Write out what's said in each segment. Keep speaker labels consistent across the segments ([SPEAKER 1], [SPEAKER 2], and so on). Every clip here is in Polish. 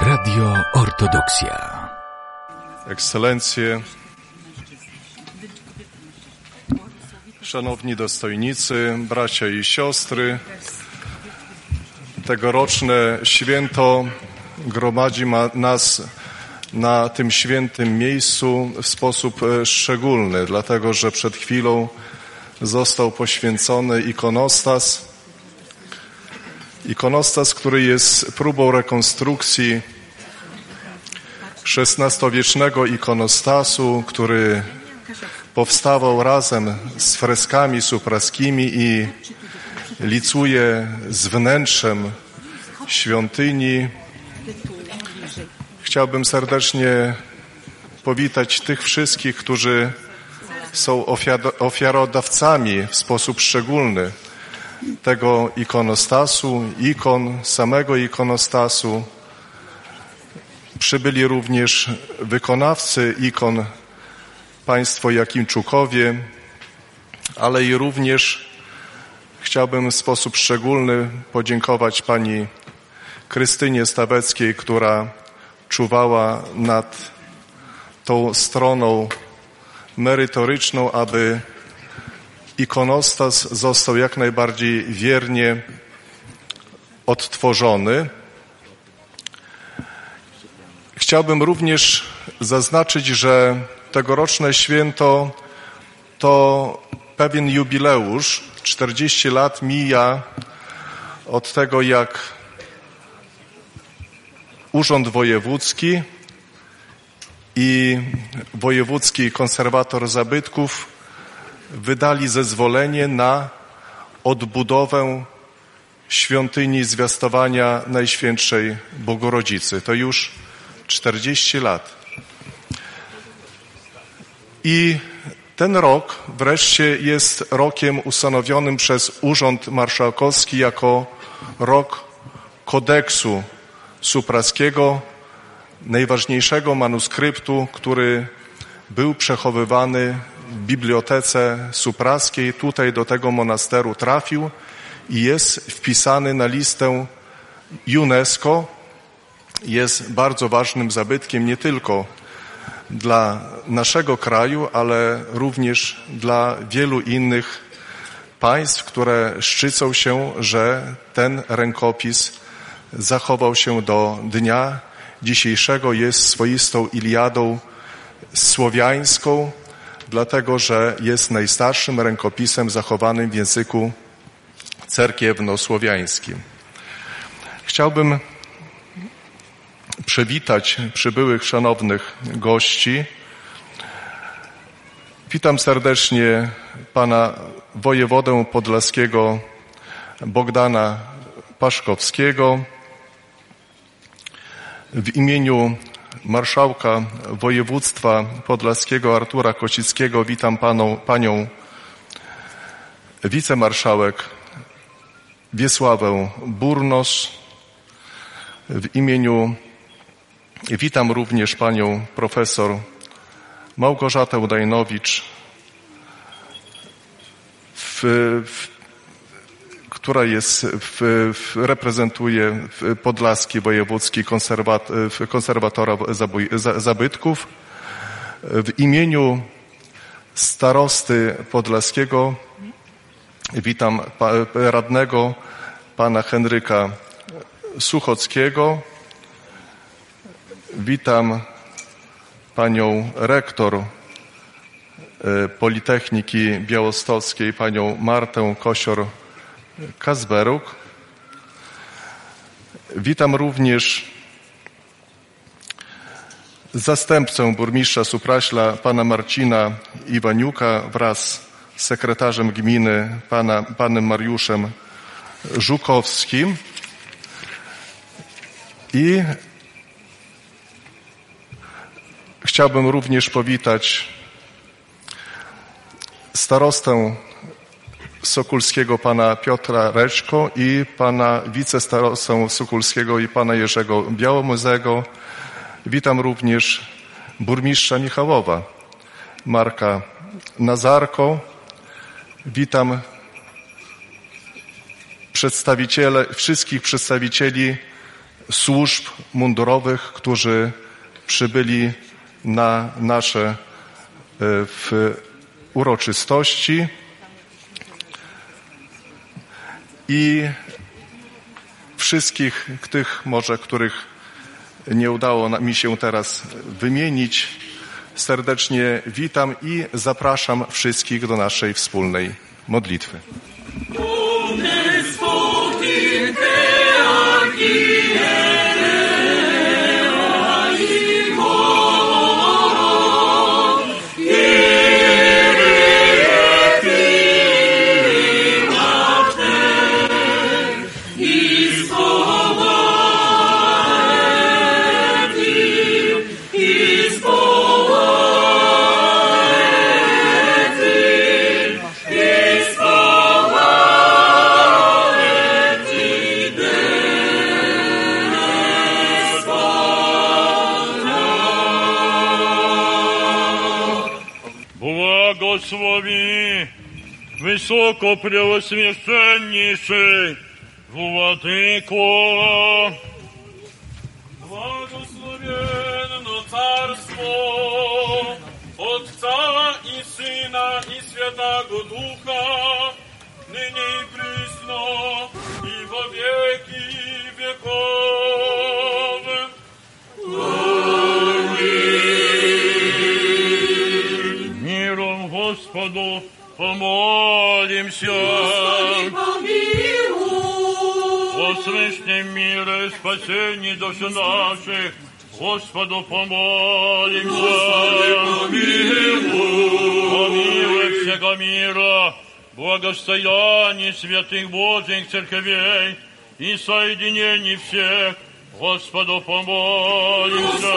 [SPEAKER 1] Radio Ortodoksja.
[SPEAKER 2] Ekscelencje, szanowni dostojnicy, bracia i siostry, tegoroczne święto gromadzi ma nas na tym świętym miejscu w sposób e, szczególny, dlatego że przed chwilą został poświęcony ikonostas. Ikonostas, który jest próbą rekonstrukcji XVI-wiecznego ikonostasu, który powstawał razem z freskami supraskimi i licuje z wnętrzem świątyni. Chciałbym serdecznie powitać tych wszystkich, którzy są ofiarodawcami w sposób szczególny tego ikonostasu, ikon, samego ikonostasu. Przybyli również wykonawcy ikon, państwo Jakimczukowie, ale i również chciałbym w sposób szczególny podziękować pani Krystynie Staweckiej, która czuwała nad tą stroną merytoryczną, aby ikonostas został jak najbardziej wiernie odtworzony. Chciałbym również zaznaczyć, że tegoroczne święto to pewien jubileusz. 40 lat mija od tego, jak Urząd Wojewódzki i Wojewódzki Konserwator Zabytków wydali zezwolenie na odbudowę świątyni zwiastowania Najświętszej Bogorodzicy. To już 40 lat. I ten rok wreszcie jest rokiem ustanowionym przez Urząd Marszałkowski jako rok kodeksu supraskiego, najważniejszego manuskryptu, który był przechowywany bibliotece supraskiej. Tutaj do tego monasteru trafił i jest wpisany na listę UNESCO. Jest bardzo ważnym zabytkiem nie tylko dla naszego kraju, ale również dla wielu innych państw, które szczycą się, że ten rękopis zachował się do dnia dzisiejszego, jest swoistą Iliadą słowiańską, dlatego że jest najstarszym rękopisem zachowanym w języku cerkiewno-słowiańskim. Chciałbym przywitać przybyłych szanownych gości. Witam serdecznie pana wojewodę podlaskiego Bogdana Paszkowskiego. W imieniu marszałka województwa podlaskiego Artura Kocickiego witam paną, panią wicemarszałek Wiesławę Burnos. W imieniu witam również panią profesor Małgorzatę Dajnowicz, w, w, która jest, w, reprezentuje Podlaski Wojewódzki konserwat, konserwatora zabytków. W imieniu starosty podlaskiego witam radnego pana Henryka Suchockiego. Witam panią rektor Politechniki Białostockiej, panią Martę Kosior-Kazberuk. Witam również zastępcę burmistrza Supraśla, pana Marcina Iwaniuka wraz z sekretarzem gminy, pana, panem Mariuszem Żukowskim. I chciałbym również powitać starostę Sokulskiego pana Piotra Reczko i pana wicestarostę Sokulskiego i pana Jerzego Białomuzego. Witam również burmistrza Michałowa, Marka Nazarko. Witam przedstawiciele, wszystkich przedstawicieli służb mundurowych, którzy przybyli na nasze e, w uroczystości i wszystkich tych może, których nie udało mi się teraz wymienić, serdecznie witam i zapraszam wszystkich do naszej wspólnej modlitwy.
[SPEAKER 3] Высокопреосвященнейший Владыко. Благословенно Царство Отца и Сына и Святого Духа, ныне и присно, и во веки веков. Миром Господу помолимся. О священном мире, спасении душ наших, Господу помолимся. Помилуй всего мира, благостояние святых Божьих церквей и соединений всех, Господу помолимся.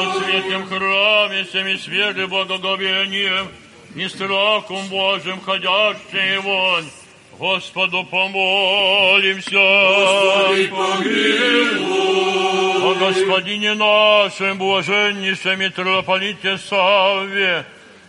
[SPEAKER 3] О святом храме всеми свежим благоговением и страхом Божьим ходящие вонь, Господу помолимся. О Господине нашем, блаженнейшем митрополите Савве,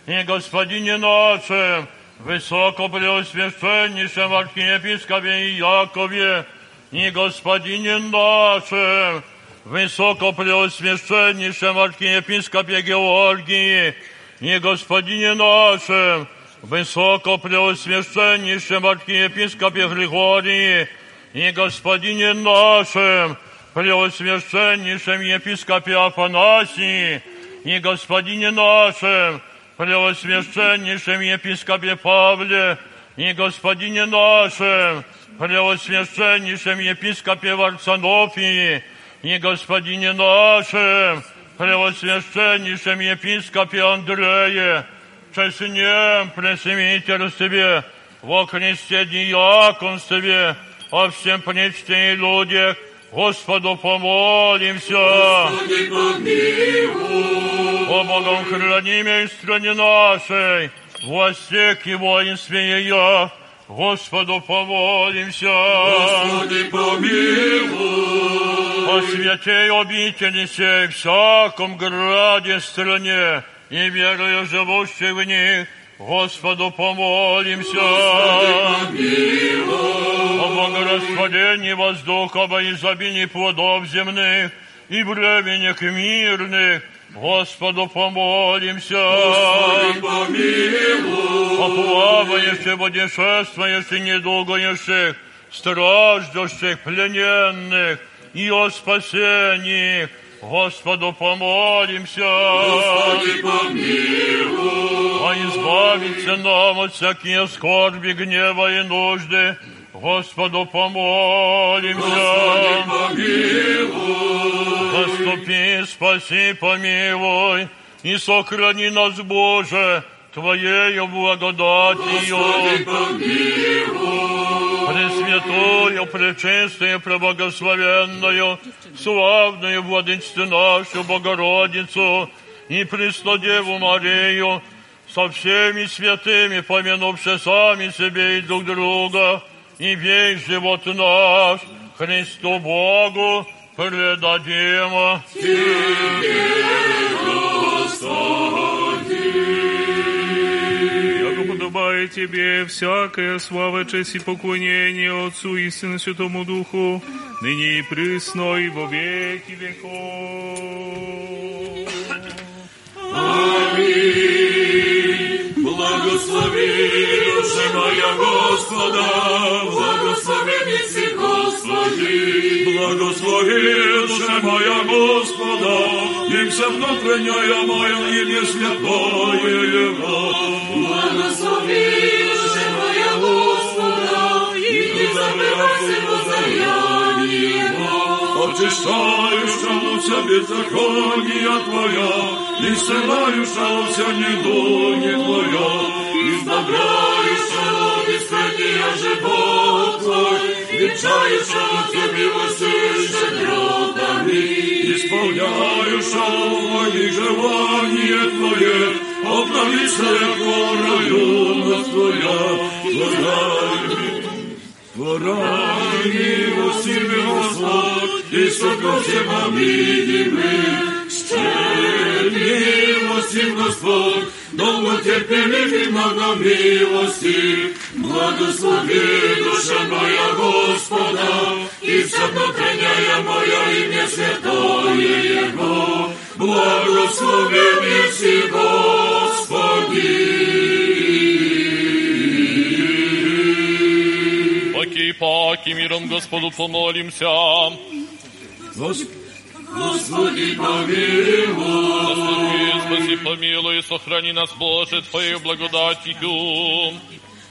[SPEAKER 3] и Господине нашем, высокопреосвященнейшем архиепископе Якове, и Господине нашем, высокопреосвященнейшем архиепископе Георгии, и Господине нашем, высокопреосвященнейшем архиепископе Григории, и Господине нашем, преосвященнейшем епископе Афанасии, и Господине нашем, преосвященнейшем епископе Павле, и Господине нашем, преосвященнейшем епископе Варсонофии, и Господине нашем, преосвященнейшем епископе Андрее, честнем пресвитерстве, во Христе диаконстве, о всем пречте и людях, Господу помолимся. О Богом хранимой стране нашей, властях и воинстве ее, Господу помолимся. О святей обители сей, всяком граде стране, и верою живущих в них, Господу помолимся. О благорасполении воздуха, во изобилии плодов земных и временях мирных, Господу помолимся. О плавающих, путешествующих, недугающих, страждущих, плененных и о спасении, Господу помолимся. А избавиться нам от всякие скорби, гнева и нужды, Господу помолимся. Заступи, спаси, помилуй, и сохрани нас, Боже, Твоею благодатью. Пресвятую, пречистую, преблагословенную, славную владычцу нашу Богородицу и Преснодеву Марию, со всеми святыми, помянувши сами себе и друг друга, и весь живот наш Христу Богу предадим. Яко подобает
[SPEAKER 4] Тебе всякая слава, честь и поклонение Отцу и Сыну Святому Духу, ныне и присно и во веки веков.
[SPEAKER 5] Благослови, душа моя Господа, благословен си Господи. Благослови, душа моя Господа, и вся внутренняя моя имя святое Его. Благослови, душа моя Господа, и не забывайся воздаяние Его очищающа луча беззакония Твоя, и сшивающа вся недуги Твоя, избавляюща от искания живот Твой, величающа Тебе милости щедротами, исполняюща мои желания Твое, обновися, как ворою нас Твоя, Твоя любовь. Творай милости Господь, и сука всем видимых, милостив Господь, долго терпелив и много милости, благослови душа моя Господа, и вся внутренняя моя имя святое Его, благослови си Господи.
[SPEAKER 6] Миром Господу помолимся.
[SPEAKER 5] Господи, помилуй.
[SPEAKER 6] Заступи, спаси, помилуй, сохрани нас, Боже, Твоей благодатью.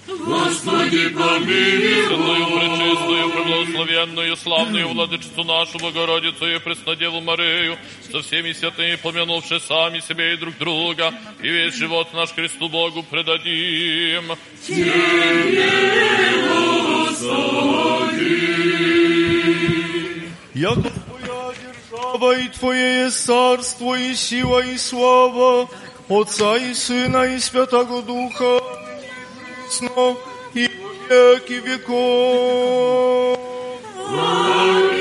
[SPEAKER 5] Господи, помилуй.
[SPEAKER 6] Святую, пречистую, преблагословенную, славную владычицу нашу Богородицу и Преснодеву Марию, со всеми святыми помянувши сами себя и друг друга, и весь живот наш Христу Богу предадим.
[SPEAKER 4] Яко Твоя Jako Twoja dzierżawa i Twoje jest carstwo i siła i sława Ojca i Syna
[SPEAKER 5] i Świętego Ducha Prysno i wieki wieków. Amen.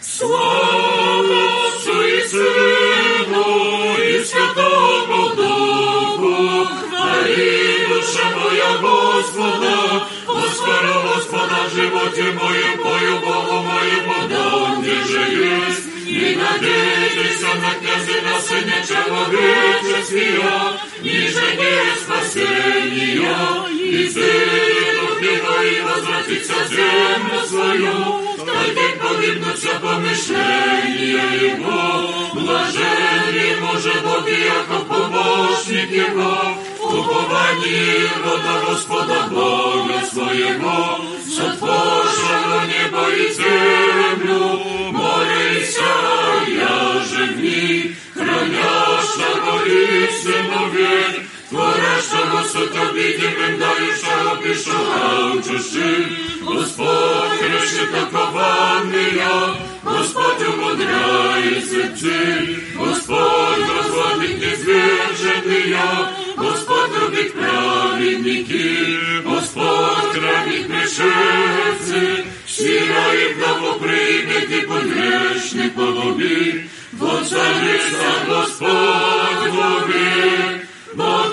[SPEAKER 5] Sława Ojcu i Synu i Świętego животе моем, пою Богу моему, donde же есть, не надейтесь на князя, на Сыне человеческого, ниже нет спасения, и его и возвратится в землю свою, Один погибнут все помышления его, блажен ему же Бог Яков, помощник его, упование его на Господа Бога своего, сотворшего небо и землю, море и вся, я же в них, хранящего истину век, творящего суто видимым, дающего пишу научущим, Господь решит окованные, Господь умудряет сердцы, Господь разводит незверженные, любить праведників, Господь крайніх мешеці, сірої вдома прийняти погрешних полові, бо цариця Господь Бо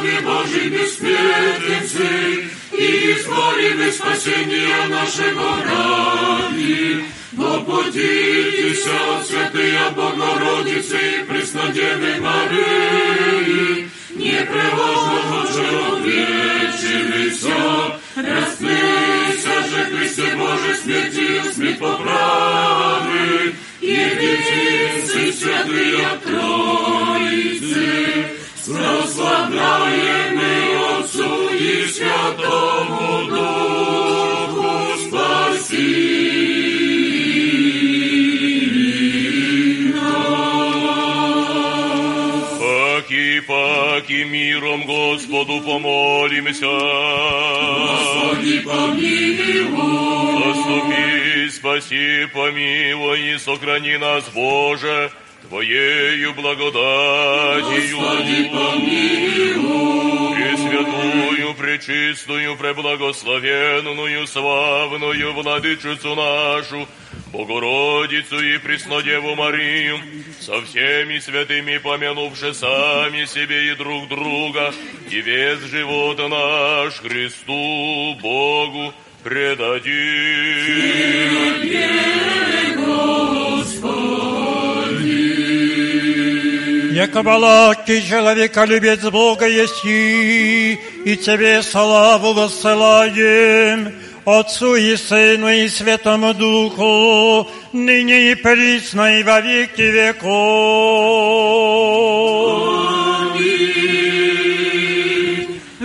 [SPEAKER 5] Слове Божий бессмертницы, и избавили спасения нашего ради. Попутитесь от святые Богородицы и Преснодевы Марии, непреложно человечилися, расплылся же Христе Божий смертью, смерть поправы, единицы святые Троицы, прославляемы Отцу и Святому Духу спаси.
[SPEAKER 6] Паки, паки, миром Господу помолимся.
[SPEAKER 5] Господи, помилуй.
[SPEAKER 6] Заступи, спаси, помилуй и сохрани нас, Боже,
[SPEAKER 7] Твоею благодатью. Пресвятую, пречистую, преблагословенную, славную Владычицу нашу, Богородицу и Преснодеву Марию, со всеми святыми помянувши сами себе и друг друга, и весь живот наш Христу Богу предадим.
[SPEAKER 8] Яко балаки человека любец Бога есть и, Тебе славу воссылаем, Отцу и Сыну и Святому Духу, ныне и присно и во веки веков.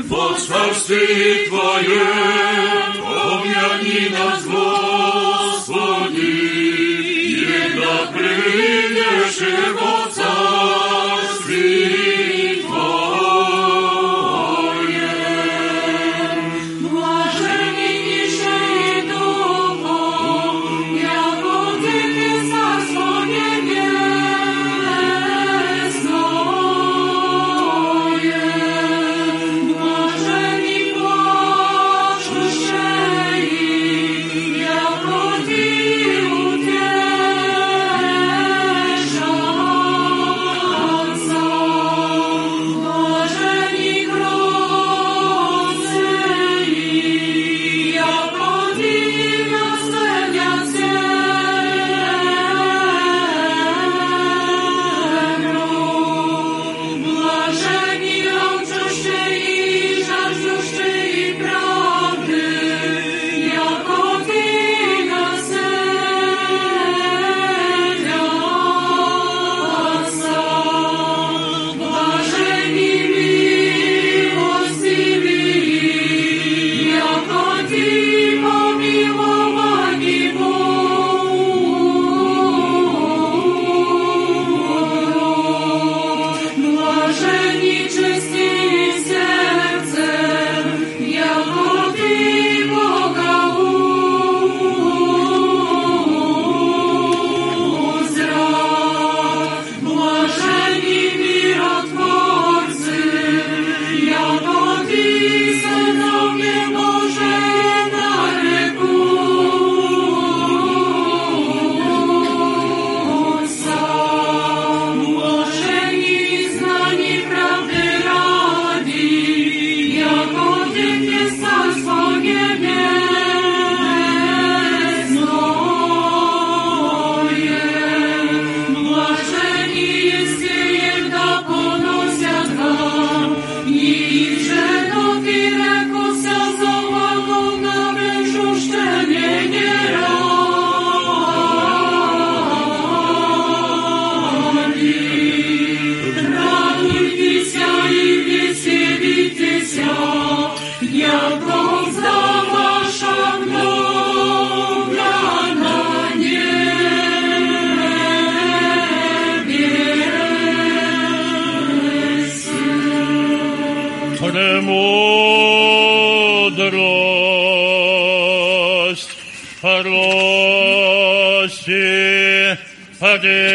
[SPEAKER 9] Во царстве Твоем помяни нас, Господи,
[SPEAKER 3] Sunday.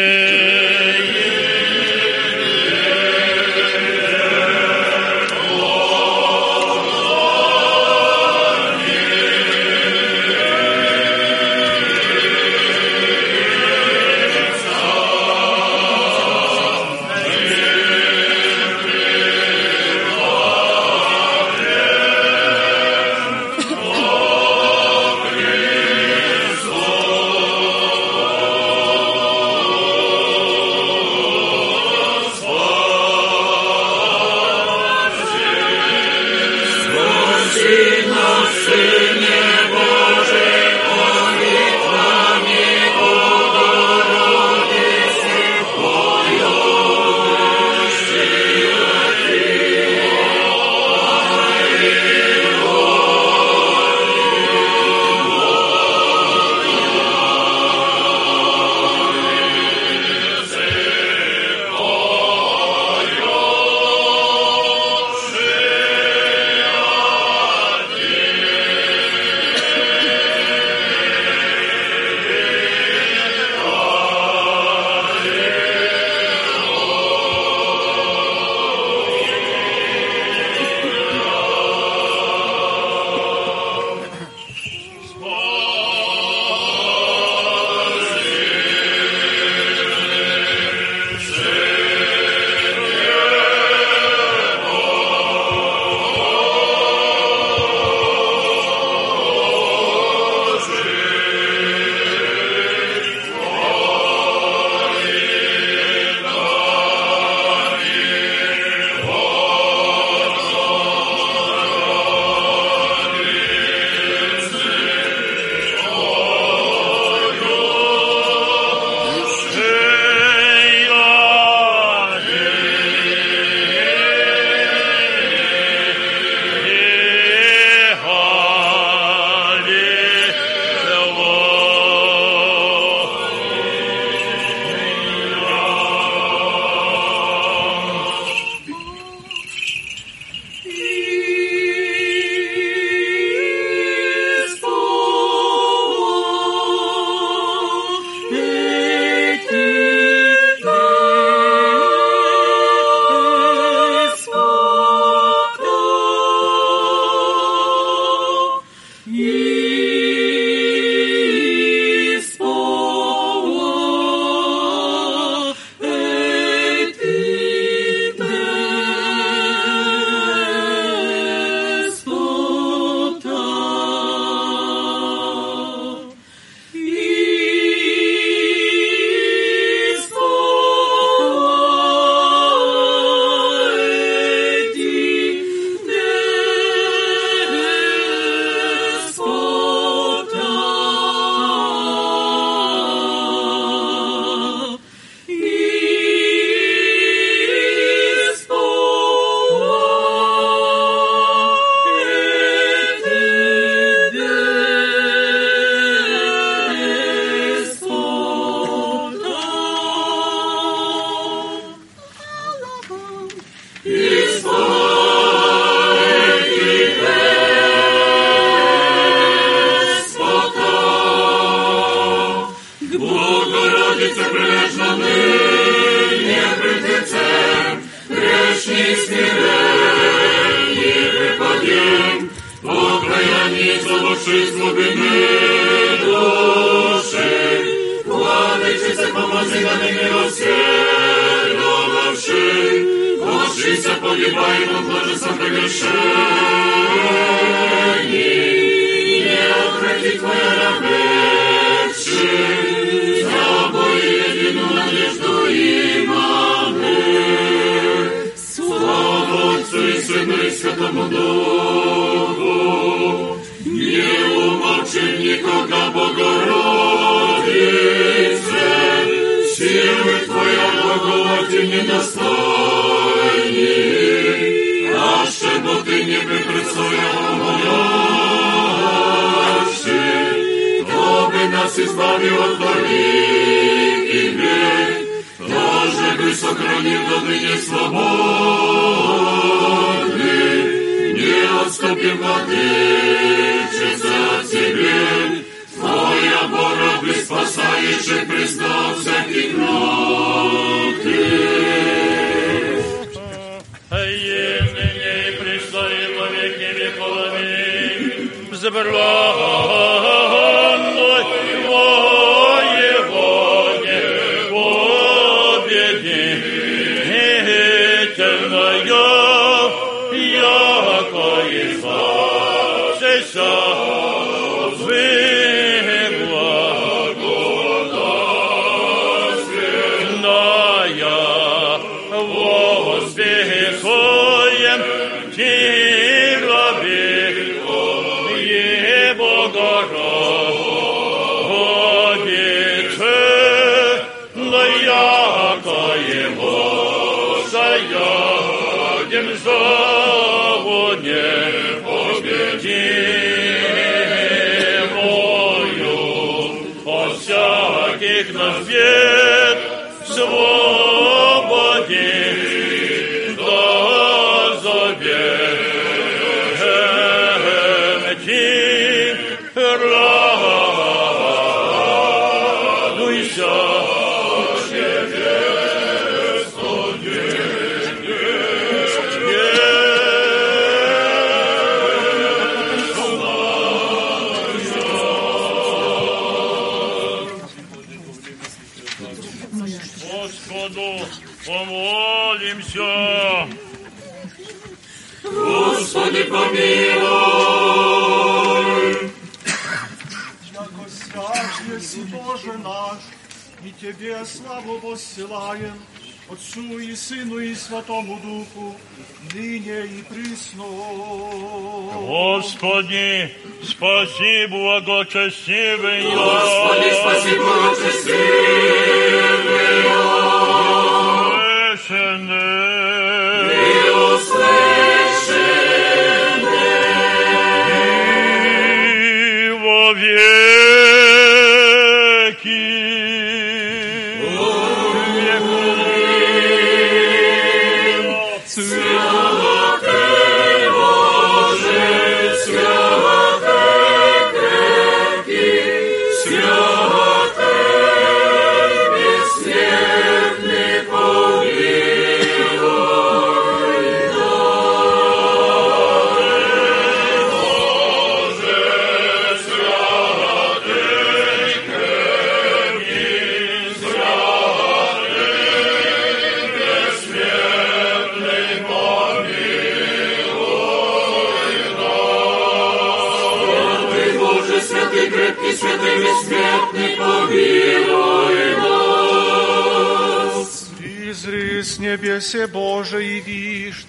[SPEAKER 3] Ты
[SPEAKER 9] крепкий, святый, бессмертный, помилуй нас.
[SPEAKER 10] Изри с небесе Боже и вишь,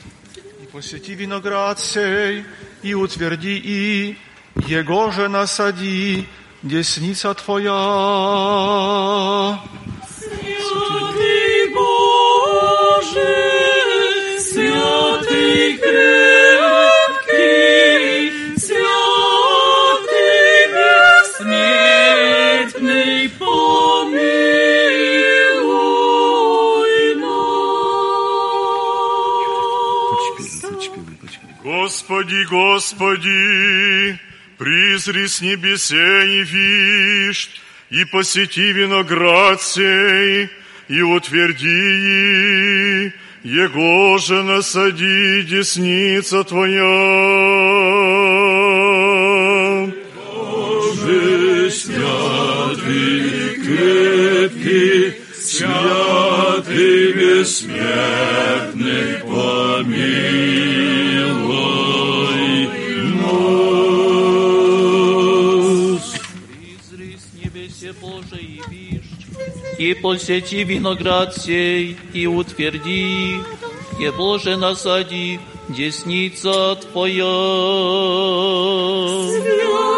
[SPEAKER 10] и посети виноград сей, и утверди и, Его же насади, десница Твоя.
[SPEAKER 9] Святый Боже, святый Христ,
[SPEAKER 11] Господи, призри с небесе и вишь, и посети виноград сей, и утверди
[SPEAKER 3] Его же насади десница Твоя.
[SPEAKER 5] Боже, святый, крепкий, святый, бессмертный,
[SPEAKER 12] и посети виноград сей, и утверди, и Боже насади, десница Твоя.
[SPEAKER 5] Святый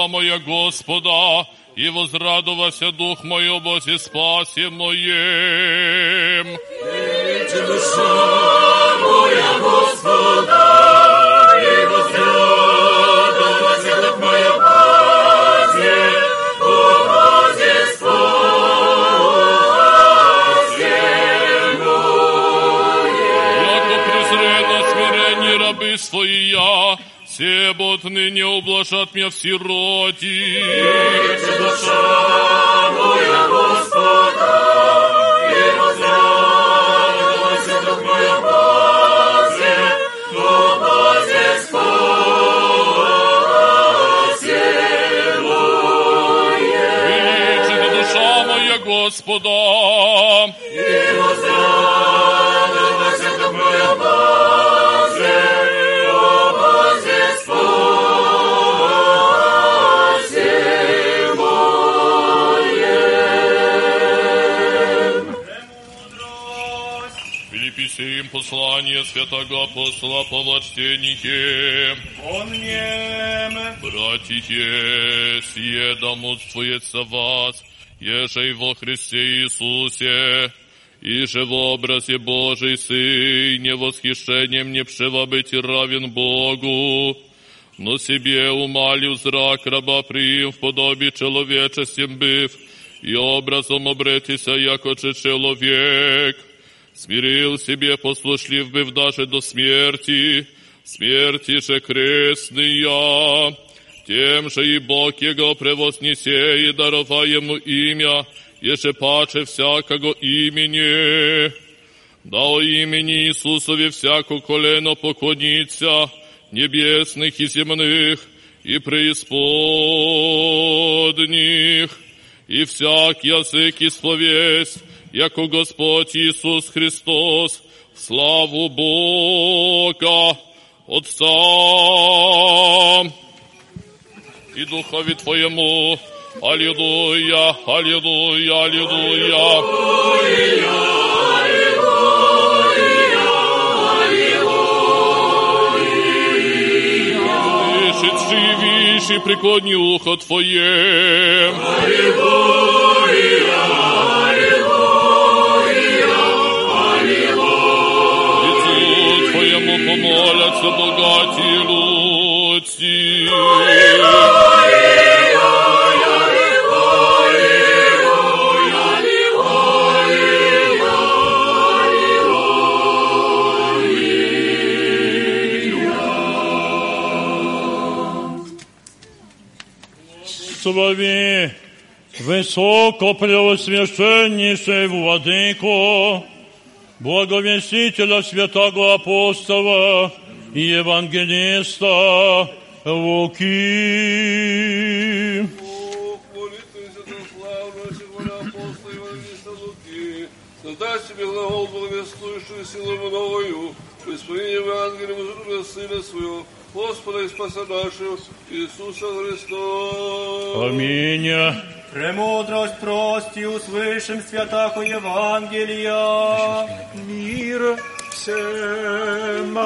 [SPEAKER 6] Душа моя Господа, и возрадовался дух мой о Бозе спасе моем.
[SPEAKER 5] Величи душа моя Господа, и возрадовалась дух моя Боже, о Бозе спасе моем.
[SPEAKER 6] Яко презрено смирение рабы своя, все бот ныне ублажат меня в сироти.
[SPEAKER 5] Величи душа
[SPEAKER 6] Филипписеям послание святого апостола Павла чтение.
[SPEAKER 3] Он нем.
[SPEAKER 6] Братья, сие домоствуется вас, еже и во Христе Иисусе, и же в образе Божий Сыне восхищением не пшева быть равен Богу, но себе умалив зрак раба приим в подобии человечестем быв, и образом обретися, яко че человек, смирил себе послушлив быв даже до смерти, смерти же крестная, тем же и Бог Его превознесе и дарова Ему имя, еже паче всякого имени. Да о имени Иисусове всяко колено поклонится, небесных и земных, и преисподних, и всяк язык исповесть, яко Господь Иисус Христос, славу Бога, Отца і Духові Твоєму. Аллилуйя, аллилуйя, аллилуйя. Живіші прикодні ухо Твоє.
[SPEAKER 5] Аллилуйя.
[SPEAKER 3] Слови высоко преосвященнейшей владыку, благовестителя святого апостола, евангелиста Луки.
[SPEAKER 13] Создай себе глагол, благовествующую силу мною, Господи Евангелие, возлюбил Сына Своего, Господа и Спаса нашего, Иисуса Христа.
[SPEAKER 3] Аминь.
[SPEAKER 14] Премудрость прости, услышим святаху Евангелия. Мир всем.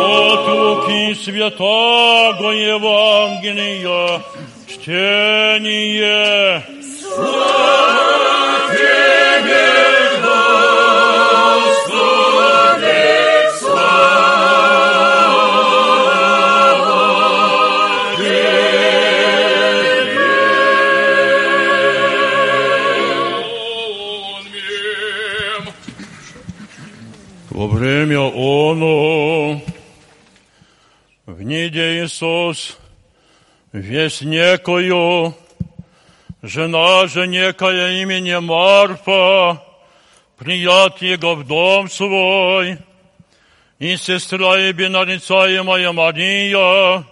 [SPEAKER 3] От Луки святого Евангелия чтение. Во в ниде Иисус весь некою, жена же некая имени Марфа, прият его в дом свой, и сестра и бенарицаемая Мария,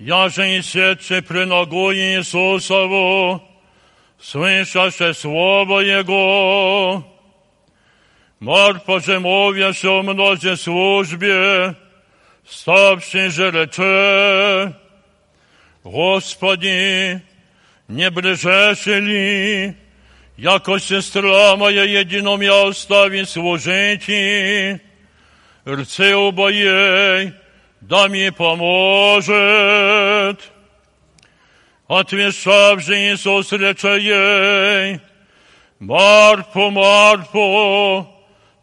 [SPEAKER 3] я же и сетче при ногу Иисусову, слышаше слово Его, Марфа же мовяше о мнозе службе, ставши же рече, Господи, не ближеше ли, яко сестра моя едином я остави служити, рце обоей, да ми поможет. Отвешав же Иисус рече ей, Марфо, Марфо,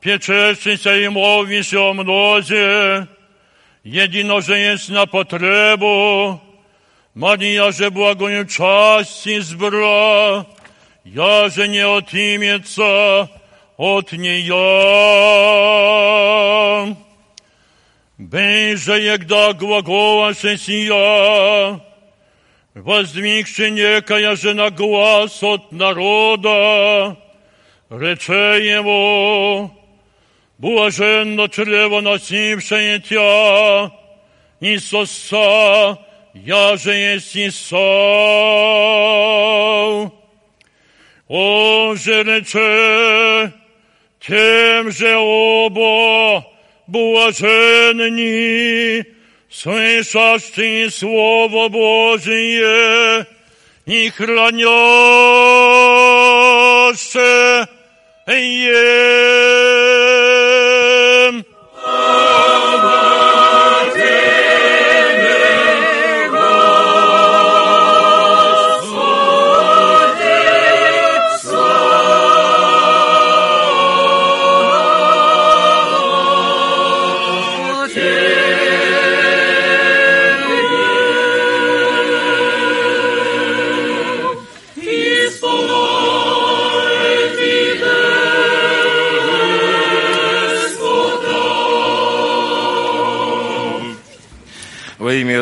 [SPEAKER 3] pieczeszься i mówisz o mnozie, jedino, że jest na potrzebę, Maria, że błagoniu czasti zbra, ja, że nie otimieca od niej ja. Będzie, jak da głagoła się ja, воздвигши некая же на глаз от народа, рече ему, блаженно чрево носившее тя, и соса, я же есть Исав. Он же рече, тем же оба блаженни, слышащие Слово Божие и хранящие
[SPEAKER 15] Yeah.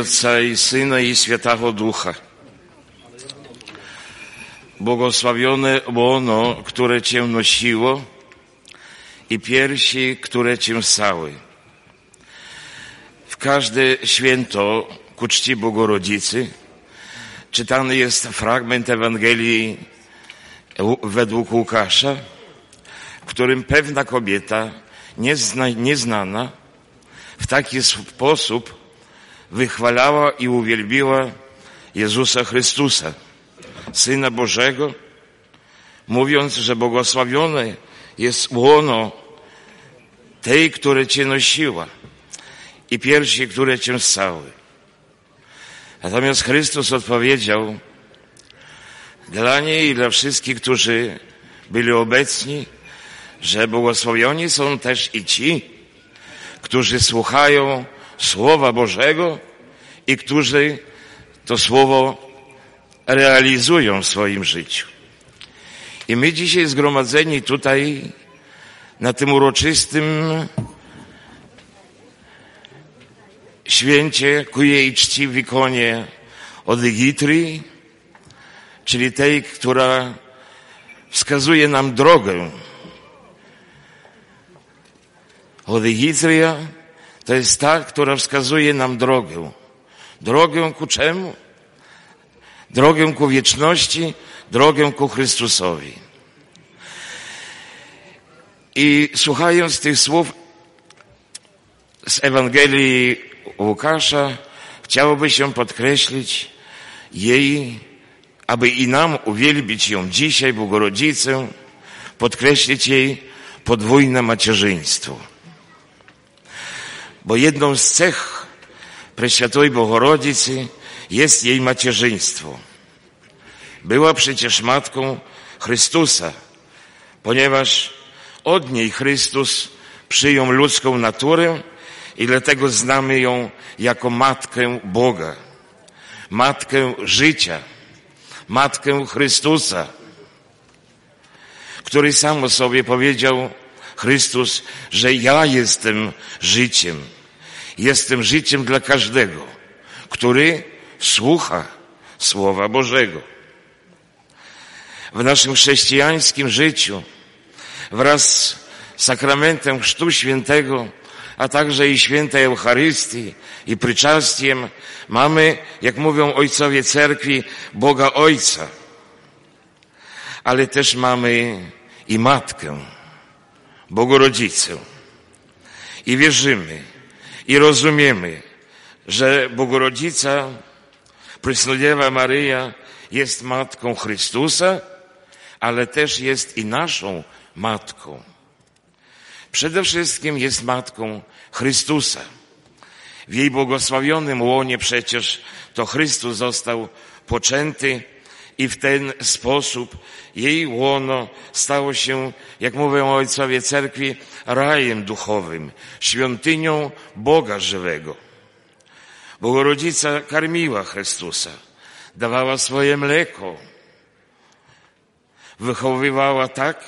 [SPEAKER 15] Отца и Сына и Святого Духа. Błogosławione łono, które Cię nosiło i piersi, które Cię ssały. W każde święto ku czci Bogorodzicy czytany jest fragment Ewangelii według Łukasza, w którym pewna kobieta niezna, nieznana w taki sposób wychwalała i uwielbiła Jezusa Chrystusa, Syna Bożego, mówiąc, że błogosławione jest łono tej, które Cię nosiła i piersi, które Cię ssały. Natomiast Chrystus odpowiedział dla niej i dla wszystkich, którzy byli obecni, że błogosławioni są też i ci, którzy słuchają Słowa Bożego i którzy to Słowo realizują w swoim życiu. I my dzisiaj zgromadzeni tutaj na tym uroczystym święcie ku jej czci w ikonie od Egitrii, czyli tej, która wskazuje nam drogę. Od Egitria to jest ta, która wskazuje nam drogę. Drogę ku czemu? Drogę ku wieczności, drogę ku Chrystusowi. I słuchając tych słów z Ewangelii Łukasza, chciałoby się podkreślić jej, aby i nam uwielbić ją dzisiaj, Bogorodzicę, podkreślić jej podwójne macierzyństwo. Bo jedną z cech Preświatoj Bogorodzicy jest jej macierzyństwo. Była przecież matką Chrystusa, ponieważ od niej Chrystus przyjął ludzką naturę i dlatego znamy ją jako Matkę Boga, Matkę życia, Matkę Chrystusa, który sam o sobie powiedział, Chrystus, że ja jestem życiem. Jestem życiem dla każdego, który słucha Słowa Bożego. W naszym chrześcijańskim życiu wraz z sakramentem Chrztu Świętego a także i świętej Eucharystii i pryczastiem mamy, jak mówią ojcowie cerkwi, Boga Ojca. Ale też mamy i Matkę, Bogorodzicę. I wierzymy, i rozumiemy, że Bogorodzica, Prysnodiewa Maryja jest Matką Chrystusa, ale też jest i naszą Matką przede wszystkim jest matką Chrystusa. W jej błogosławionym łonie przecież to Chrystus został poczęty i w ten sposób jej łono stało się, jak mówią ojcowie cerkwi, rajem duchowym, świątynią Boga żywego. Bogorodzica karmiła Chrystusa, dawała swoje mleko, wychowywała tak,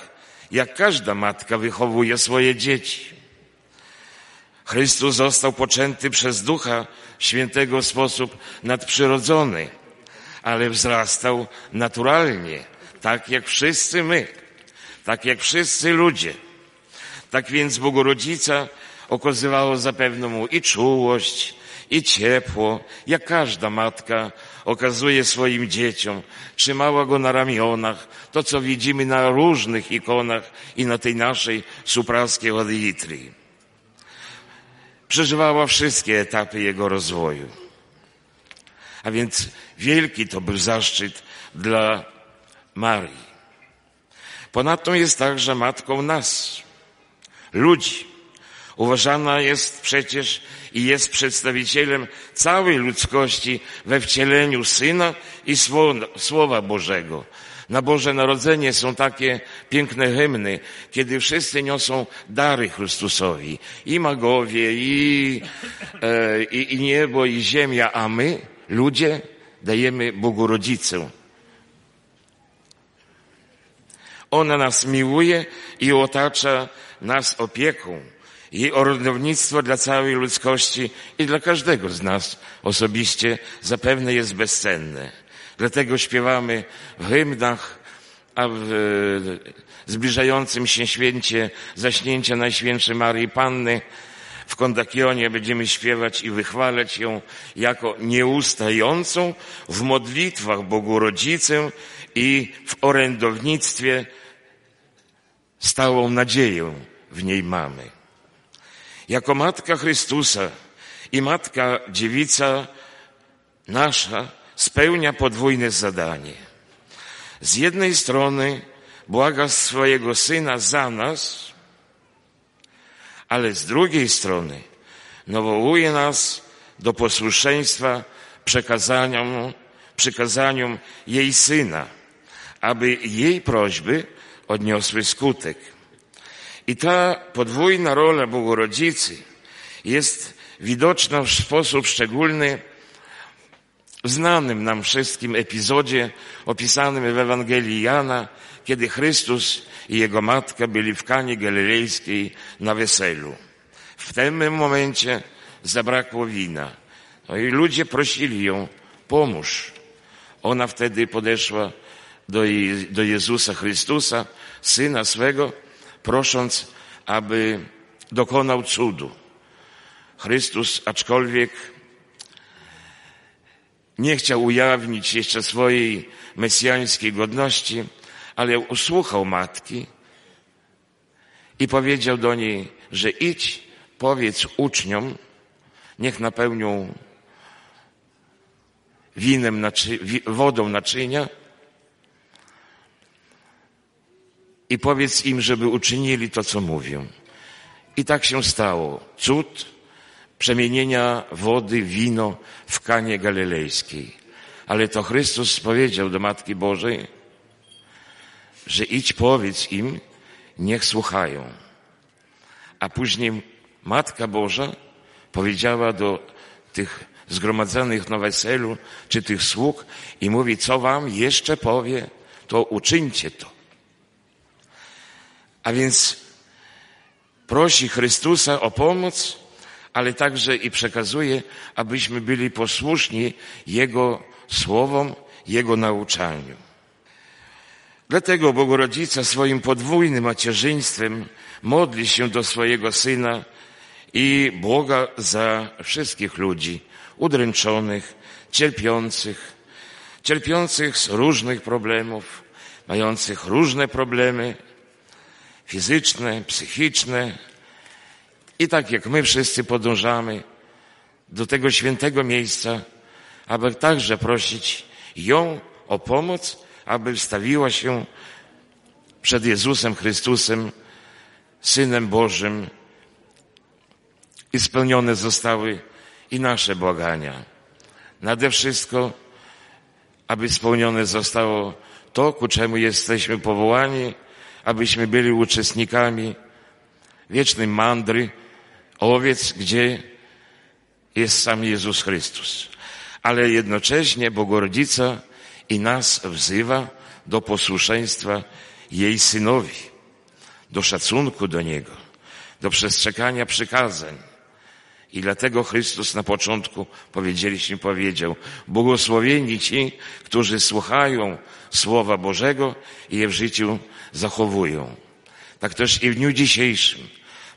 [SPEAKER 15] jak każda matka wychowuje swoje dzieci. Chrystus został poczęty przez Ducha Świętego w sposób nadprzyrodzony, ale wzrastał naturalnie, tak jak wszyscy my, tak jak wszyscy ludzie. Tak więc Bogorodzica okazywała zapewne mu i czułość, i ciepło, jak każda matka okazuje swoim dzieciom, trzymała go na ramionach, to co widzimy na różnych ikonach i na tej naszej supraskiej Oditrii. Przeżywała wszystkie etapy jego rozwoju. A więc wielki to był zaszczyt dla Marii. Ponadto jest także matką nas, ludzi. Uważana jest przecież i jest przedstawicielem całej ludzkości we wcieleniu Syna i Słowa Bożego. Na Boże Narodzenie są takie piękne hymny, kiedy wszyscy niosą dary Chrystusowi. I magowie, i, e, i, i niebo, i ziemia, a my, ludzie, dajemy Bogu Rodzicę. Ona nas miłuje i otacza nas opieką. Jej orędownictwo dla całej ludzkości i dla każdego z nas osobiście zapewne jest bezcenne. Dlatego śpiewamy w hymnach, a w zbliżającym się święcie zaśnięcia Najświętszej Marii Panny w kondakionie będziemy śpiewać i wychwalać ją jako nieustającą w modlitwach Bogu Rodzicę i w orędownictwie stałą nadzieję w niej mamy. Jako Matka Chrystusa i Matka Dziewica nasza spełnia podwójne zadanie. Z jednej strony błaga swojego Syna za nas, ale z drugiej strony nawołuje nas do posłuszeństwa przekazaniom, przykazaniom jej Syna, aby jej prośby odniosły skutek. I ta podwójna rola Bogorodzicy jest widoczna w sposób szczególny w znanym nam wszystkim epizodzie opisanym w Ewangelii Jana, kiedy Chrystus i Jego matka byli w Kanie Galilejskiej na weselu. W tym momencie zabrakło wina. No i ludzie prosili ją, pomóż. Ona wtedy podeszła do, do Jezusa Chrystusa, Syna swego, prosząc, aby dokonał cudu. Chrystus, aczkolwiek nie chciał ujawnić jeszcze swojej mesjańskiej godności, ale usłuchał matki i powiedział do niej, że idź, powiedz uczniom, niech napełnią winem, wodą naczynia i powiedz im, żeby uczynili to, co mówią. I tak się stało. Cud przemienienia wody wino w Kanie Galilejskiej. Ale to Chrystus powiedział do Matki Bożej, że idź powiedz im, niech słuchają. A później Matka Boża powiedziała do tych zgromadzonych na weselu, czy tych sług i mówi, co wam jeszcze powie, to uczyńcie to. A więc prosi Chrystusa o pomoc, ale także i przekazuje, abyśmy byli posłuszni Jego słowom, Jego nauczaniu. Dlatego Bogorodzica swoim podwójnym macierzyństwem modli się do swojego Syna i Boga za wszystkich ludzi udręczonych, cierpiących, cierpiących z różnych problemów, mających różne problemy fizyczne, psychiczne. I tak jak my wszyscy podążamy do tego świętego miejsca, aby także prosić ją o pomoc, aby wstawiła się przed Jezusem Chrystusem, Synem Bożym i spełnione zostały i nasze błagania. Nade wszystko, aby spełnione zostało to, ku czemu jesteśmy powołani, abyśmy byli uczestnikami wiecznej mandry owiec, gdzie jest sam Jezus Chrystus. Ale jednocześnie Bogorodzica i nas wzywa do posłuszeństwa jej synowi, do szacunku do Niego, do przestrzegania przykazań. I dlatego Chrystus na początku powiedzieliśmy, powiedział, błogosławieni ci, którzy słuchają Słowa Bożego i je w życiu zachowują. Tak też i w dniu dzisiejszym,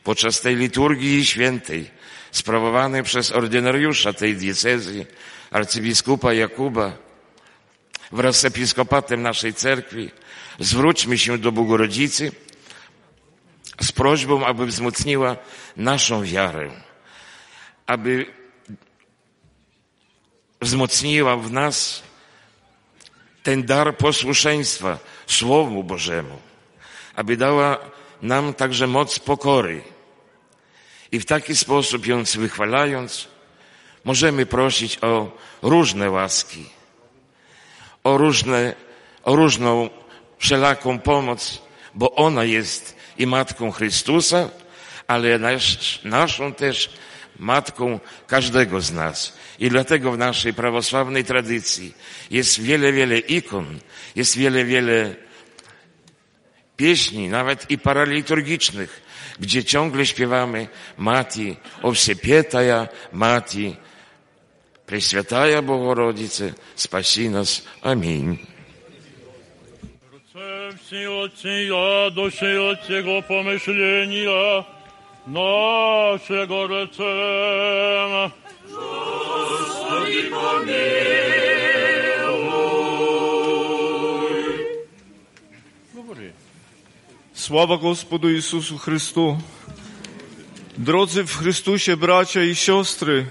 [SPEAKER 15] podczas tej liturgii świętej, sprawowanej przez ordynariusza tej diecezji, arcybiskupa Jakuba, wraz z episkopatem naszej cerkwi, zwróćmy się do Bogorodzicy z prośbą, aby wzmocniła naszą wiarę, aby wzmocniła w nas ten dar posłuszeństwa Słowu Bożemu, aby dała nam także moc pokory. I w taki sposób ją wychwalając, możemy prosić o różne łaski, o, różne, o różną wszelaką pomoc, bo ona jest i Matką Chrystusa, ale nasz, naszą też Matką każdego z nas. I dlatego w naszej prawosławnej tradycji jest wiele, wiele ikon, jest wiele, wiele pieśni, nawet i paraliturgicznych, gdzie ciągle śpiewamy Mati, Owsiepietaja, Mati, Prесвятая Богородице, спаси нас. Аминь.
[SPEAKER 3] Все от Сия, души от Его помышления, нашего рецема.
[SPEAKER 5] Господи, помилуй.
[SPEAKER 16] Sława Gospodu Jezusu Chrystu. Drodzy w Chrystusie bracia i siostry,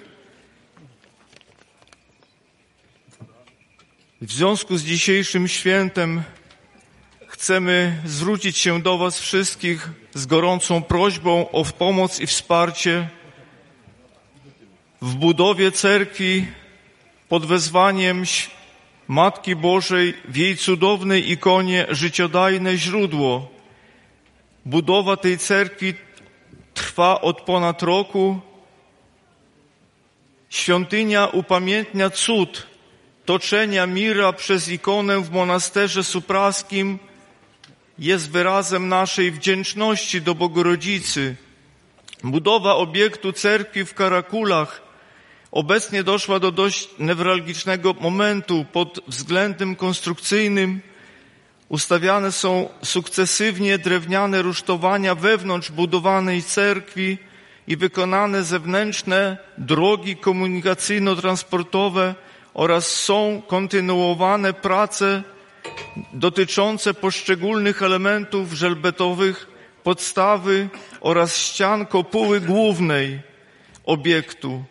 [SPEAKER 16] w związku z dzisiejszym świętem chcemy zwrócić się do Was wszystkich z gorącą prośbą o pomoc i wsparcie w budowie cerkwi pod wezwaniem Matki Bożej w jej cudownej ikonie życiodajne źródło Budowa tej cerkwi trwa od ponad roku. Świątynia upamiętnia cud toczenia mira przez ikonę w monasterze supraskim jest wyrazem naszej wdzięczności do Bogorodzicy. Budowa obiektu cerkwi w Karakulach obecnie doszła do dość newralgicznego momentu pod względem konstrukcyjnym. Ustawiane są sukcesywnie drewniane rusztowania wewnątrz budowanej cerkwi i wykonane zewnętrzne drogi komunikacyjno-transportowe oraz są kontynuowane prace dotyczące poszczególnych elementów żelbetowych podstawy oraz ścian kopuły głównej obiektu.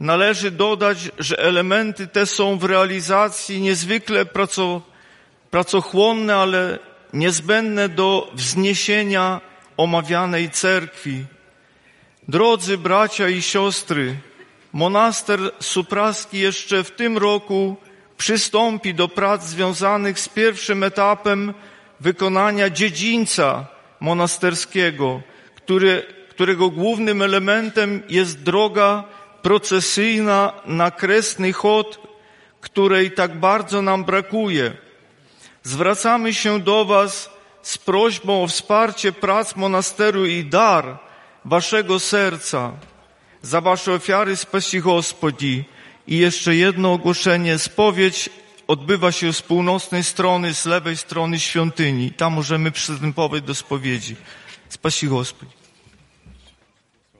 [SPEAKER 16] Należy dodać, że elementy te są w realizacji niezwykle praco, pracochłonne, ale niezbędne do wzniesienia omawianej cerkwi. Drodzy bracia i siostry, monaster supraski jeszcze w tym roku przystąpi do prac związanych z pierwszym etapem wykonania dziedzińca monasterskiego, który, którego głównym elementem jest droga procesyjna na kresny chod, której tak bardzo nam brakuje. Zwracamy się do Was z prośbą o wsparcie prac monasteru i dar Waszego serca za Wasze ofiary spasi Gospodzi. I jeszcze jedno ogłoszenie. Spowiedź odbywa się z północnej strony, z lewej strony świątyni. Tam możemy przystępować do spowiedzi. Spasi Господь.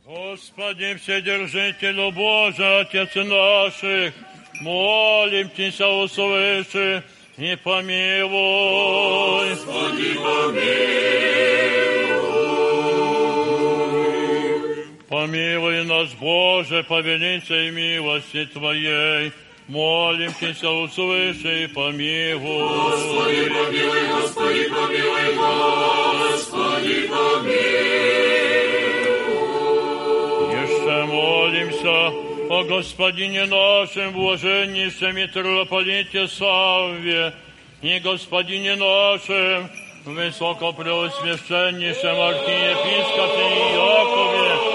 [SPEAKER 3] Господи, Вседержителю Божий, Отец наших, молим Тебя, услыши и помилуй.
[SPEAKER 5] Господи, помилуй.
[SPEAKER 3] Помилуй нас, Боже, по величией милости Твоей, молим Тебя, услыши и помилуй.
[SPEAKER 5] Господи, помилуй, Господи, помилуй, Господи, помилуй.
[SPEAKER 3] Jeszcze молимся о Господине нашем, блаженнейшем митрополите Савве, и Господине нашем, высокопреосвященнейшем архиепископе Иакове,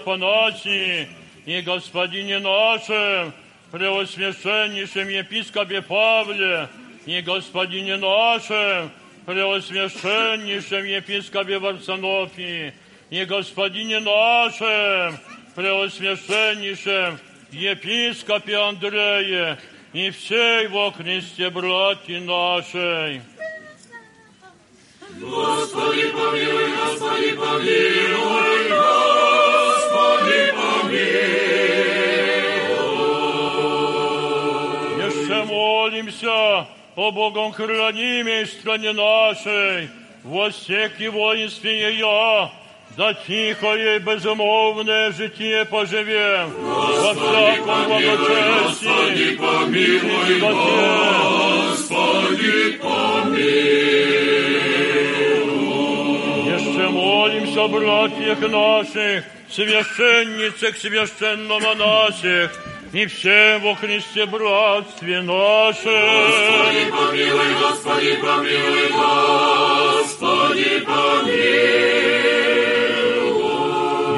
[SPEAKER 3] Афанасии и Господине нашем, Преосвященнейшем епископе Павле, и Господине нашем, Преосвященнейшем епископе Варсонофии, и Господине нашем, Преосвященнейшем епископе Андрея, и всей во Христе братья нашей.
[SPEAKER 5] Господи, помилуй, Господи, помилуй, Господи, помилуй.
[SPEAKER 3] Еще молимся о Богом хранимой стране нашей, во всех и воинстве ее, да тихое и безумовное житие поживем, во всяком благочестии,
[SPEAKER 5] Господи, помилуй, Господи, помилуй.
[SPEAKER 3] Еще молимся о братьях наших, священницах, священномонасях, и всем во Христе братстве нашем.
[SPEAKER 5] Господи, помилуй, Господи, помилуй, Господи, помилуй.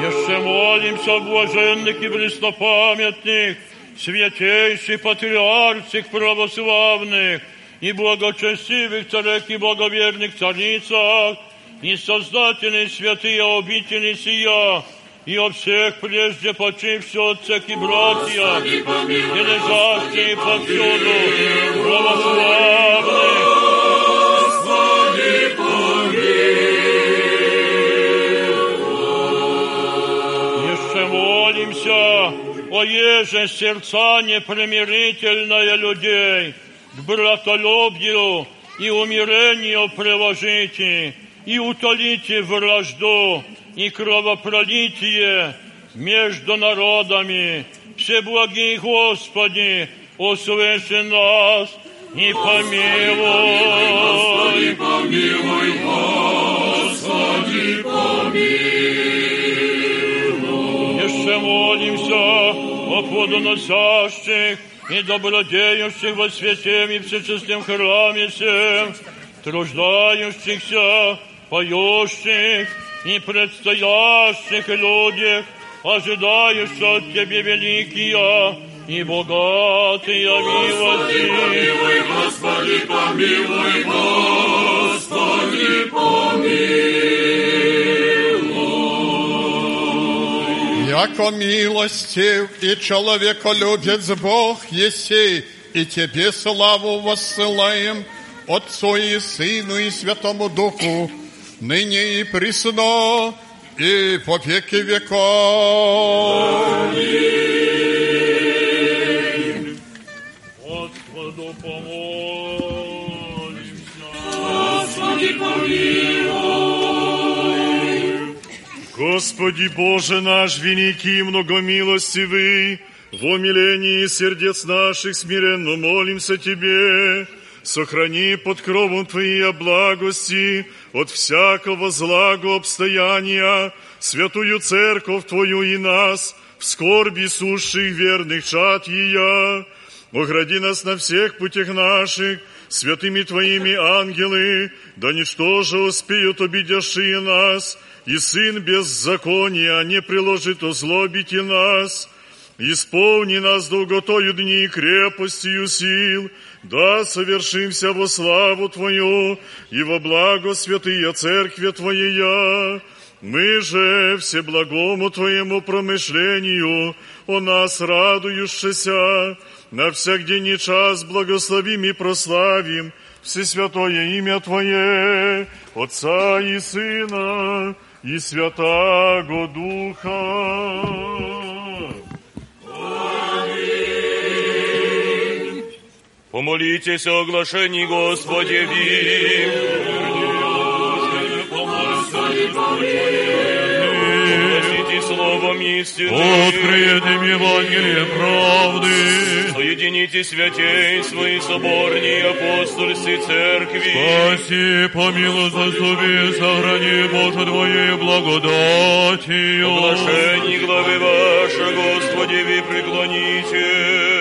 [SPEAKER 3] Еще молимся блаженных и преснопамятных, святейших патриарших православных и благочестивых царях и благоверных царицах, и создательных святые обители сия, и о всех прежде почивших и братьях, и лежащих повсюду. православных,
[SPEAKER 5] Господи,
[SPEAKER 3] Еще молимся, о еже сердца непримирительное людей, к братолюбию и умирению приложите, и утолите вражду и кровопролитие между народами. Всеблагий Господи, услыши нас
[SPEAKER 7] и помилуй.
[SPEAKER 5] Господи, помилуй, Господи, помилуй.
[SPEAKER 7] Еще молимся о плодоносящих и добродеющих во святем и всечестном храме всем, труждающихся, поющих и предстоящих людях, ожидающих от Тебе великие и богатые
[SPEAKER 5] Господи,
[SPEAKER 7] милости.
[SPEAKER 5] помилуй, Господи, помилуй, Господи, помилуй.
[SPEAKER 17] Яко милостив и человеколюбец Бог еси, и Тебе славу воссылаем, Отцу и Сыну и Святому Духу, ныне и присно, и по веки веков.
[SPEAKER 7] Господу помолимся.
[SPEAKER 5] Господи, помилуй.
[SPEAKER 11] Господи Боже наш, великий и многомилостивый, в умилении сердец наших смиренно молимся Тебе, сохрани под кровом Твоей благости от всякого злого обстояния святую церковь Твою и нас, в скорби сущих верных чад Ее, Огради нас на всех путях наших, святыми Твоими ангелы, да ничтоже успеют обидящие нас, и Сын беззакония не приложит озлобить и нас. Исполни нас долготою дни крепостью сил, да совершимся во славу Твою и во благо святые Церкви Твоя. Мы же всеблагому Твоему промышлению о нас радующийся, на всяк день и час благословим и прославим Всесвятое имя Твое, Отца и Сына и Святаго Духа.
[SPEAKER 7] Помолитесь о оглашении. Огласите словом истины.
[SPEAKER 11] Открыет им Евангелие правды.
[SPEAKER 7] Соедините святей свои соборней апостольской церкви.
[SPEAKER 11] Спаси, помилуй, заступи, сохрани, Боже, Твоей благодатью.
[SPEAKER 7] Оглашение главы ваша, Господеви, преклоните.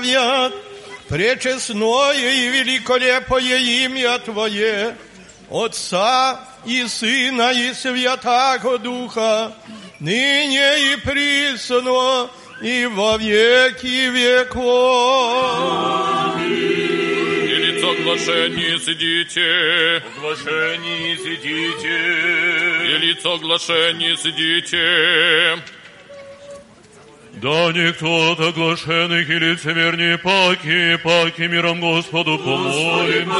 [SPEAKER 18] славят пречестное и великолепое имя Твое, Отца и Сына и Святаго Духа, ныне и присно и во веки веков.
[SPEAKER 6] И Оглашение сидите,
[SPEAKER 7] Оглашение сидите.
[SPEAKER 6] и лицо оглашение сидите.
[SPEAKER 11] Да никто от оглашенных и лицемерней паки, паки миром Господу помолимся.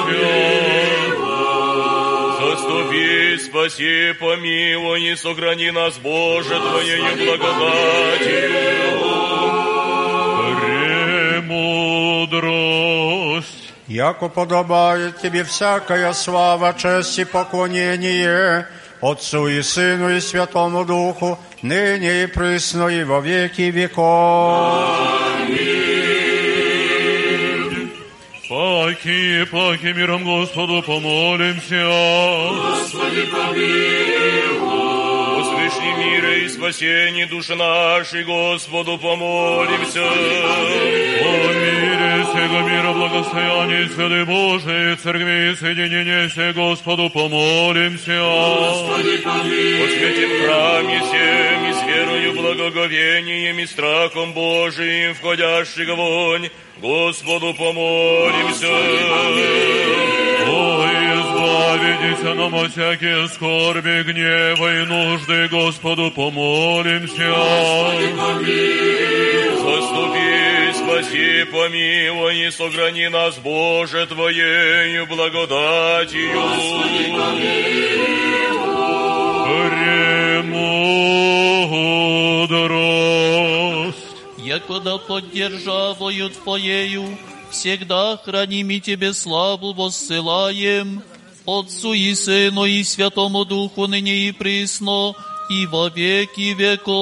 [SPEAKER 7] Заступи, спаси, помилуй, и сохрани нас, Боже, Твоею благодатью.
[SPEAKER 11] Премудрость.
[SPEAKER 19] Яко подобает тебе всякая слава, честь и поклонение Отцу и Сыну и Святому Духу, ныне и присно и во веки веков.
[SPEAKER 11] Паки, паки миром Господу помолимся.
[SPEAKER 5] Господи, помилуй.
[SPEAKER 7] Возвышни мира и спасение души нашей, Господу помолимся.
[SPEAKER 11] О мире сего мира благостояние Святой Божией Церкви и соединение се Господу помолимся.
[SPEAKER 5] Господи, помилуй.
[SPEAKER 7] О святем храме всем и с верою, благоговением и страхом Божиим, входящих вонь, Господу помолимся.
[SPEAKER 11] О, избавитесь нам от всякие скорби, гнева и нужды, Господу помолимся.
[SPEAKER 7] Заступи, спаси, помилуй и сохрани нас, Боже, Твоею благодатью.
[SPEAKER 11] Премудрость.
[SPEAKER 12] Якода под державою Твоею всегда храним и Тебе славу воссылаем Отцу и Сыну и Святому Духу, ныне и присно, и во веки веков.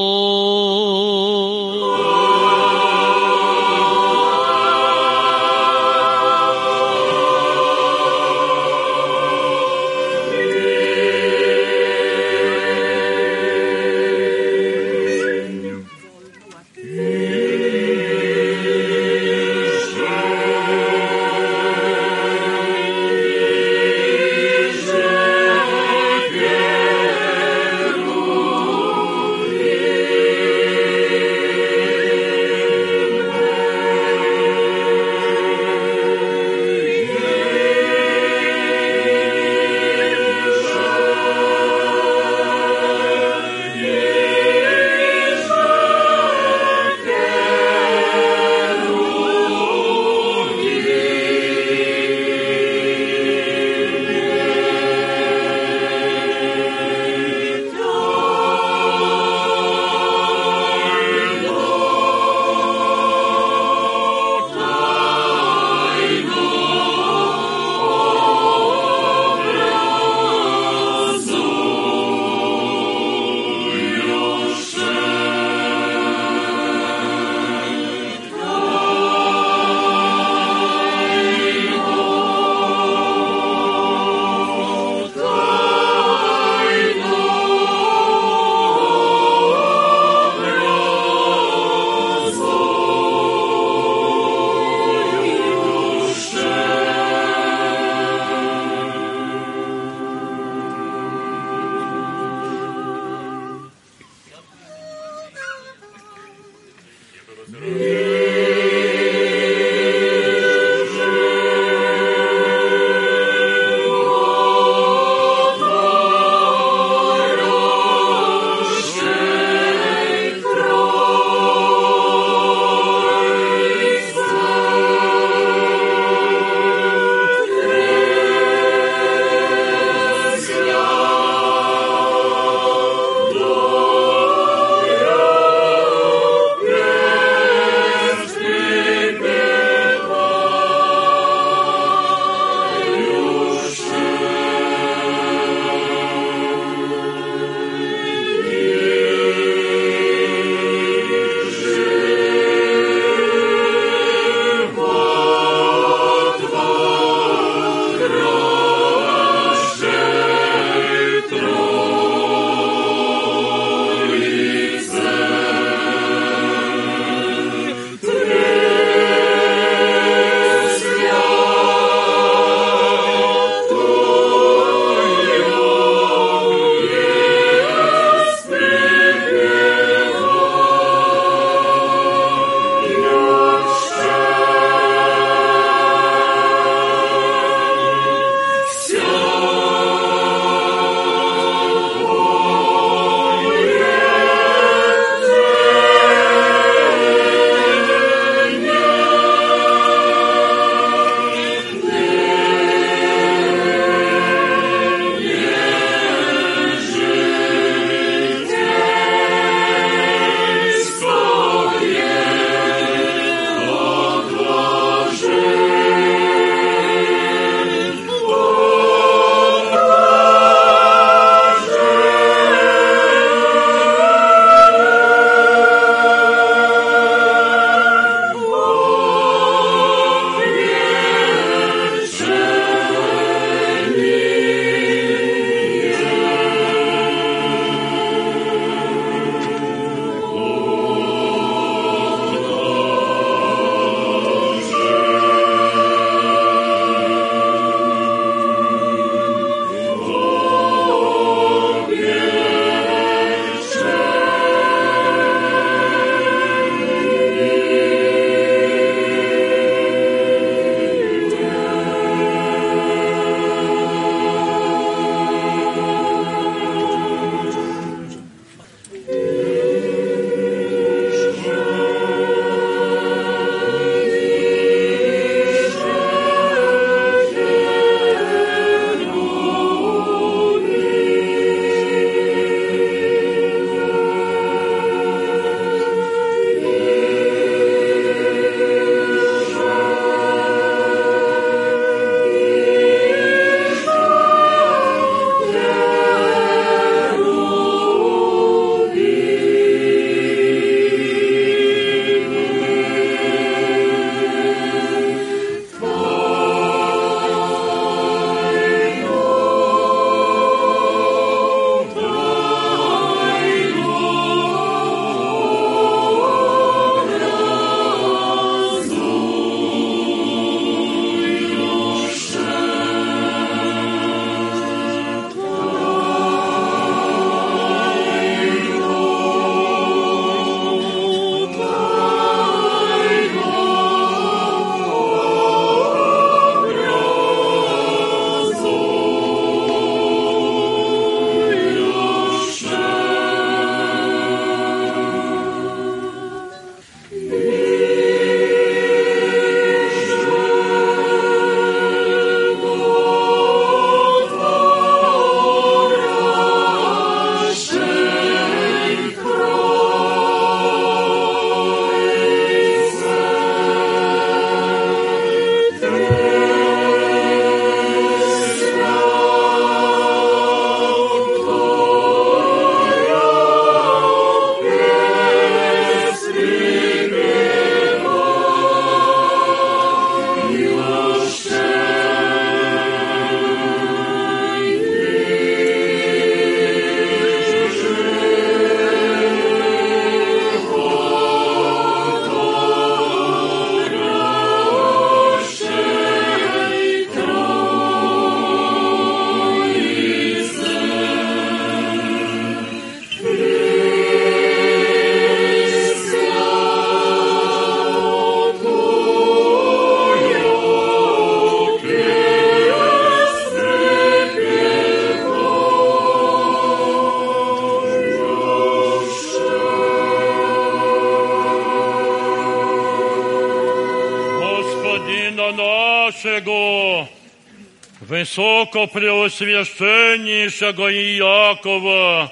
[SPEAKER 3] Высокопреосвященнейшего Иакова,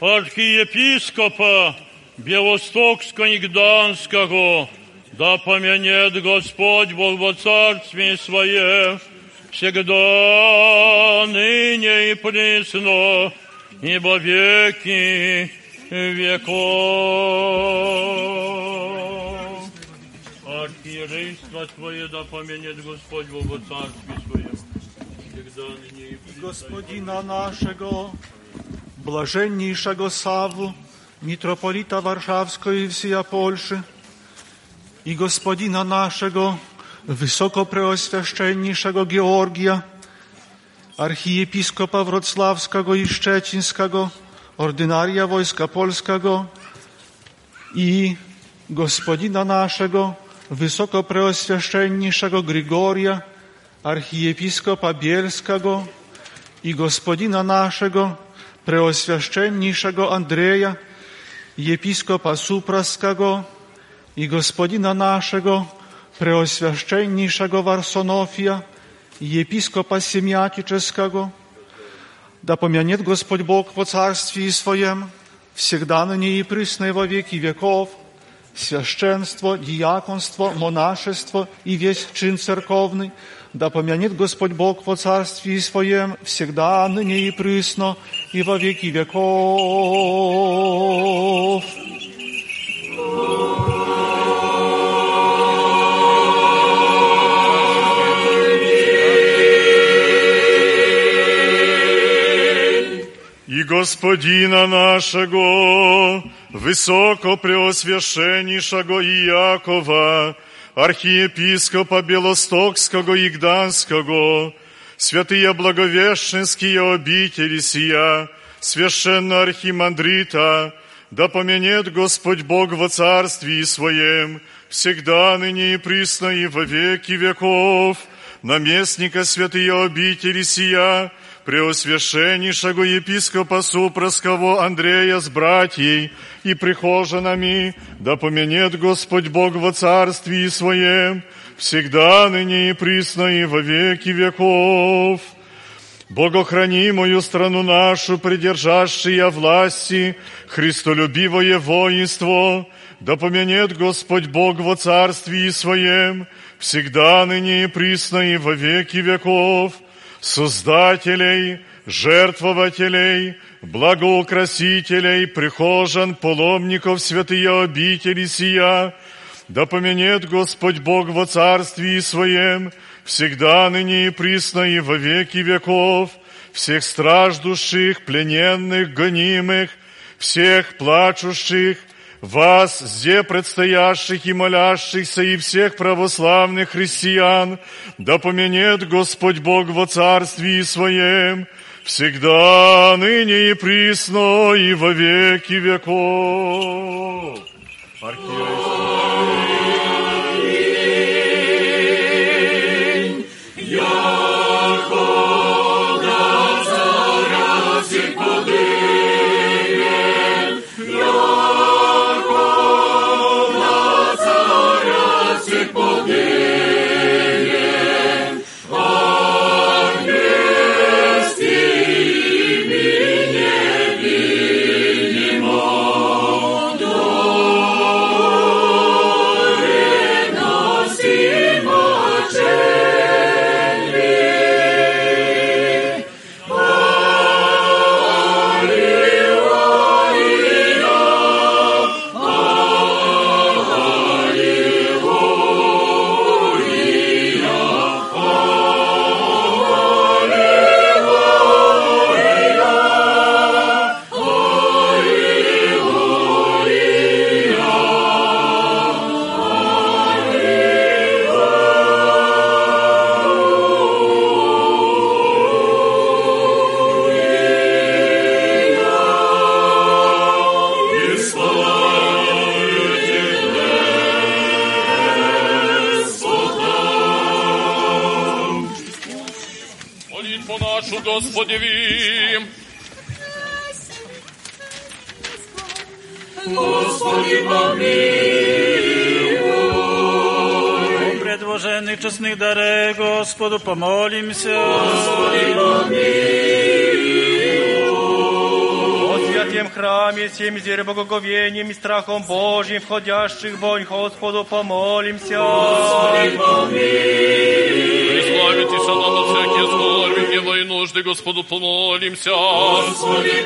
[SPEAKER 3] архиепископа Белостокского и Гданского, да поменет Господь Бог во Царстве Своем, всегда, ныне и присно, и веки веков. Архиерейство Твое да поменет Господь во Царстве Своем, всегда, ныне и присно.
[SPEAKER 10] Господина naszego, blażenniejszego Sawu, mitropolita warszawskiego i wsija Polszy, i gospodina naszego, wysokopreoswieszczenniejszego Georgia, archiepiskopa wrocławskiego i szczecińskiego, ordynaria Wojska Polskiego i gospodina naszego, wysokopreoswieszczenniejszego Grigoria, archiepiskopa bielskiego i gospodina naszego, preoswieszczenniejszego Andrzeja, episkopa Supraskiego i gospodina naszego, preoswieszczenniejszego Warsonofia i episkopa Siemiatyczeskiego, да помянет Господь Бог во Царстве Своем, всегда ныне и присно во веки веков, священство, диаконство, монашество и весь чин церковный, да помянет Господь Бог во Царстве Своем, всегда ныне и присно и во веки веков.
[SPEAKER 11] и Господина нашего, высокопреосвященнейшего Иакова, архиепископа Белостокского и Гданского, святые благовещенские обители сия, священно архимандрита, да поменет Господь Бог во Царстве Своем, всегда ныне и присно и во веки веков, наместника святые обители сия, преосвященнейшего епископа Супроскового Андрея с братьей и прихожанами, да поменет Господь Бог во Царстве Своем, всегда ныне и присно и во веки веков. Богохранимую страну нашу, придержавшие власти, Христолюбивое воинство, да поменет Господь Бог во Царстве Своем, всегда ныне и присно и во веки веков, создателей, жертвователей, благоукрасителей, прихожан, паломников, святые обители сия, да поменет Господь Бог во Царстве Своем, всегда ныне и присно и во веки веков, всех страждущих, плененных, гонимых, всех плачущих, вас, зде предстоящих и молящихся, и всех православных христиан, да поменет Господь Бог во Царстве Своем, всегда, ныне и присно, и во веки веков.
[SPEAKER 6] Молитву
[SPEAKER 20] честных дарей, Господу помолимся.
[SPEAKER 14] О святем храме, всем зверь богоговением и страхом Божьим входящих вонь, Господу помолимся.
[SPEAKER 6] Славите шалом на всякие скорби, гнева и нужды, Господу помолимся.
[SPEAKER 20] Помилуй,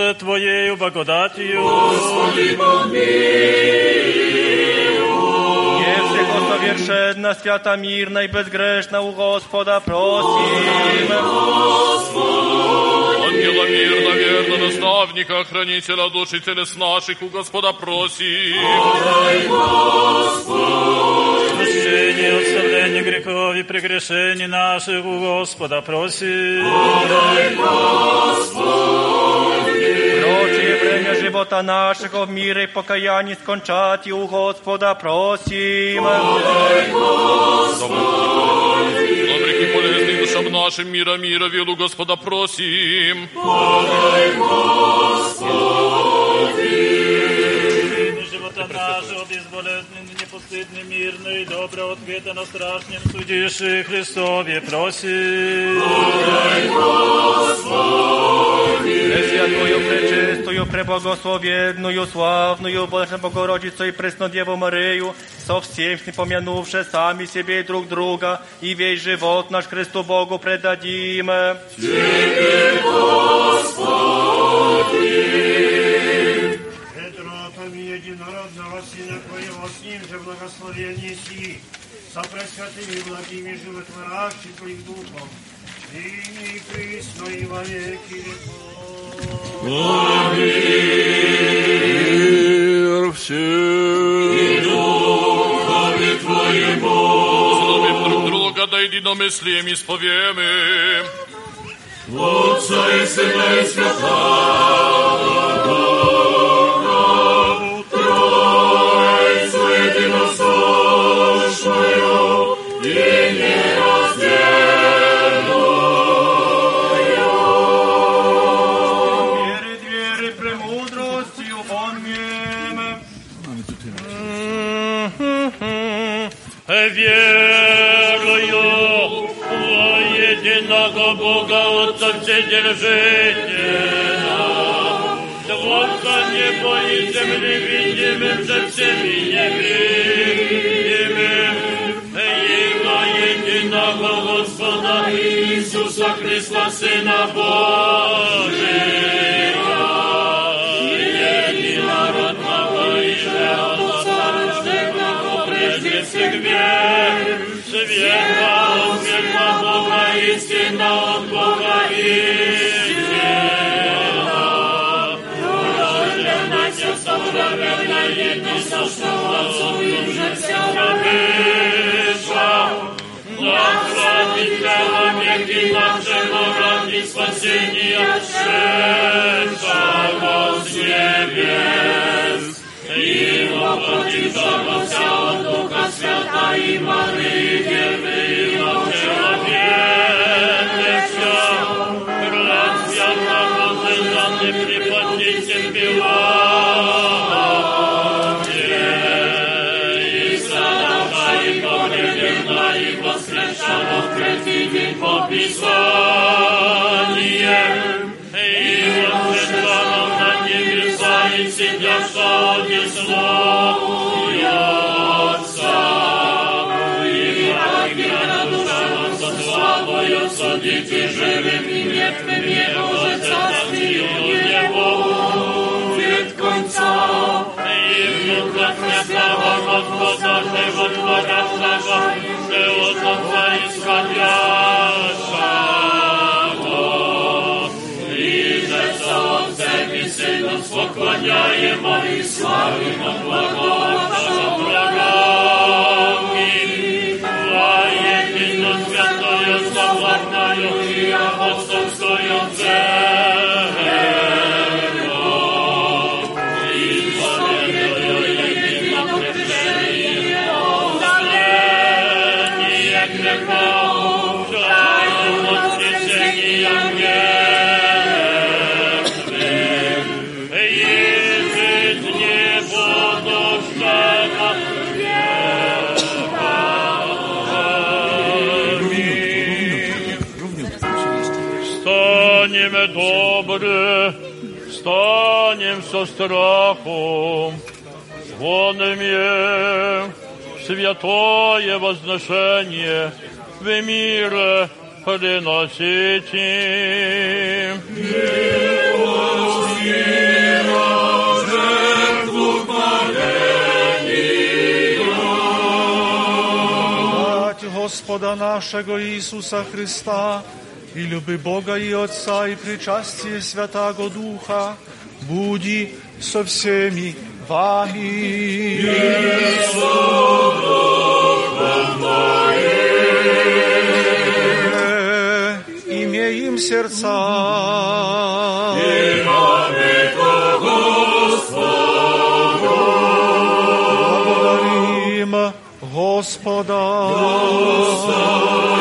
[SPEAKER 20] Боже, Твоею благодатью.
[SPEAKER 14] Nie wszechosowierzchedna, świata mirna i bezgrzeszna u Gospoda prosimy.
[SPEAKER 6] Ангела мирно, верно, наставника, хранителя душ и телес наших, у Господа просим.
[SPEAKER 20] Прощение, оставление грехов и прегрешений наших у Господа просим.
[SPEAKER 14] Прочие время живота нашего в мире и покаянии скончать и у Господа просим.
[SPEAKER 6] Добрых и полезных душам нашим мира, мира, велу Господа просим.
[SPEAKER 20] Живота нашего безболезненный, непостыдный, мирный, доброго ответа на страшном судише Христове просим.
[SPEAKER 14] Пресвятую, пречистую, преблагословенную, славную, Божью Богородицу и Преснодеву Марию, со всем с помянувши сами себе и друг друга, и весь живот наш Христу Богу предадим.
[SPEAKER 21] Петротами единородного Сына Твоего, с Ним же благословение си, со пресвятыми благими животворящих Твоих Духом, И присно и во веки веков.
[SPEAKER 9] Мир всем. И Духове Твоему.
[SPEAKER 6] Славим друг друга, да единомыслием исповемы.
[SPEAKER 9] Отца и Сына и Святого
[SPEAKER 3] Отца Вседержителя, Творца неба и земли, видимым же всеми невидимым, Его единого Господа Иисуса Христа, Сына Божия, dla wieki nasze, morali spasieni, jak szczęczało z niebies. I opłacił żono ciało Ducha Świata i Maryi, soul. Pania je moli, slavimo страхом. Вон имеем святое возношение в мире приносите.
[SPEAKER 5] Милость, Господа
[SPEAKER 10] нашего Иисуса Христа, и люби Бога и
[SPEAKER 22] Отца, и
[SPEAKER 10] причастие Святаго Духа, буди со всеми вами. И
[SPEAKER 5] с Имеем сердца. И Господа. Господа.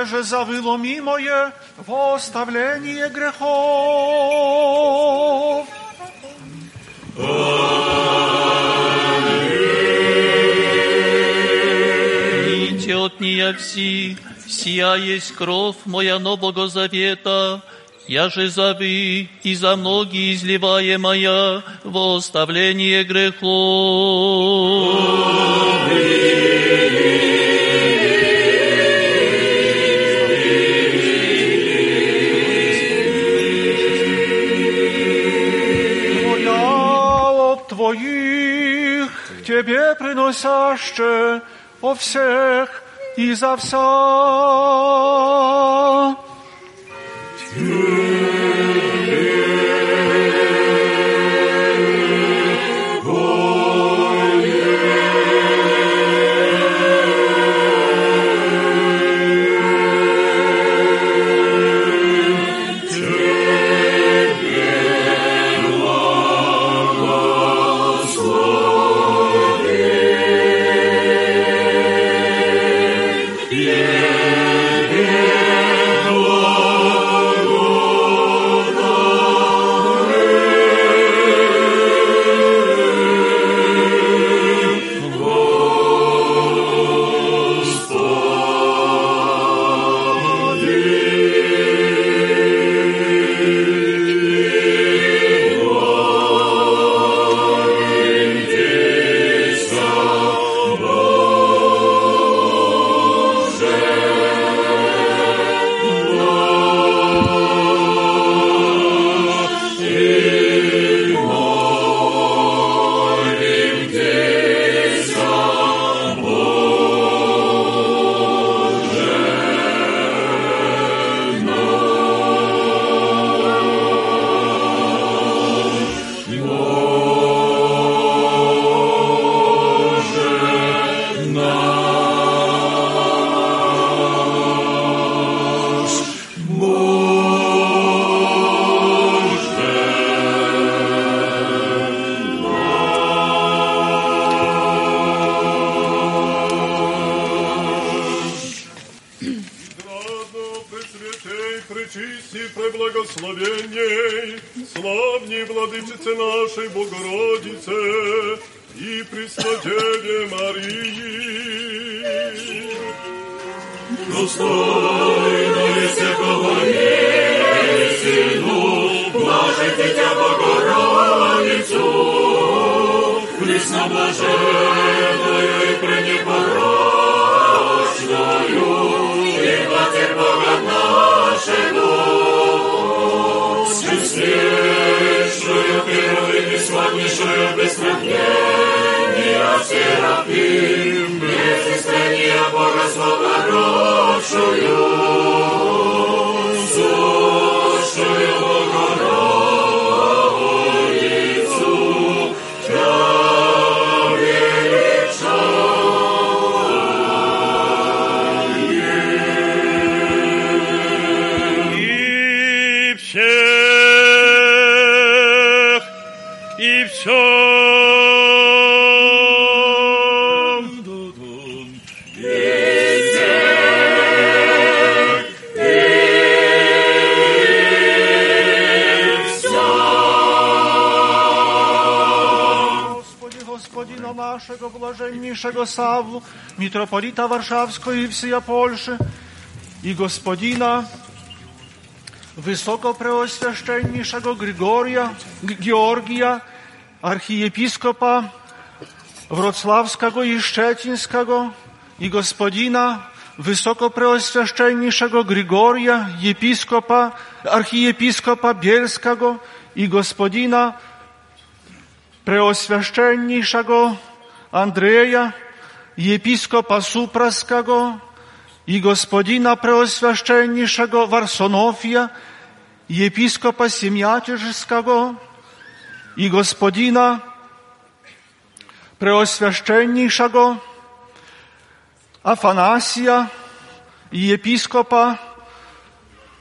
[SPEAKER 5] Еже завыло мое во оставление грехов.
[SPEAKER 12] Пейте от нея все, сия есть кровь моя нового завета, я же за вы и за многие изливаемая во оставление грехов.
[SPEAKER 5] Тебе приносяще о всех и за вся.
[SPEAKER 10] Najświętszego Sawu, mitropolita warszawsko i Polszy i gospodina wysokopreoswieszczenniejszego Grigoria, Georgija, archiepiskopa wrocławskiego i szczecińskiego i gospodina wysokopreoswieszczenniejszego Grigoria, episkopa, archiepiskopa bielskiego i gospodina preoswieszczenniejszego Andrzeja, episkopa Supraskiego i gospodina Preoswiaszczenniejszego Warsonofia, episkopa Siemiatierzskiego i gospodina Preoswiaszczenniejszego Afanasja i episkopa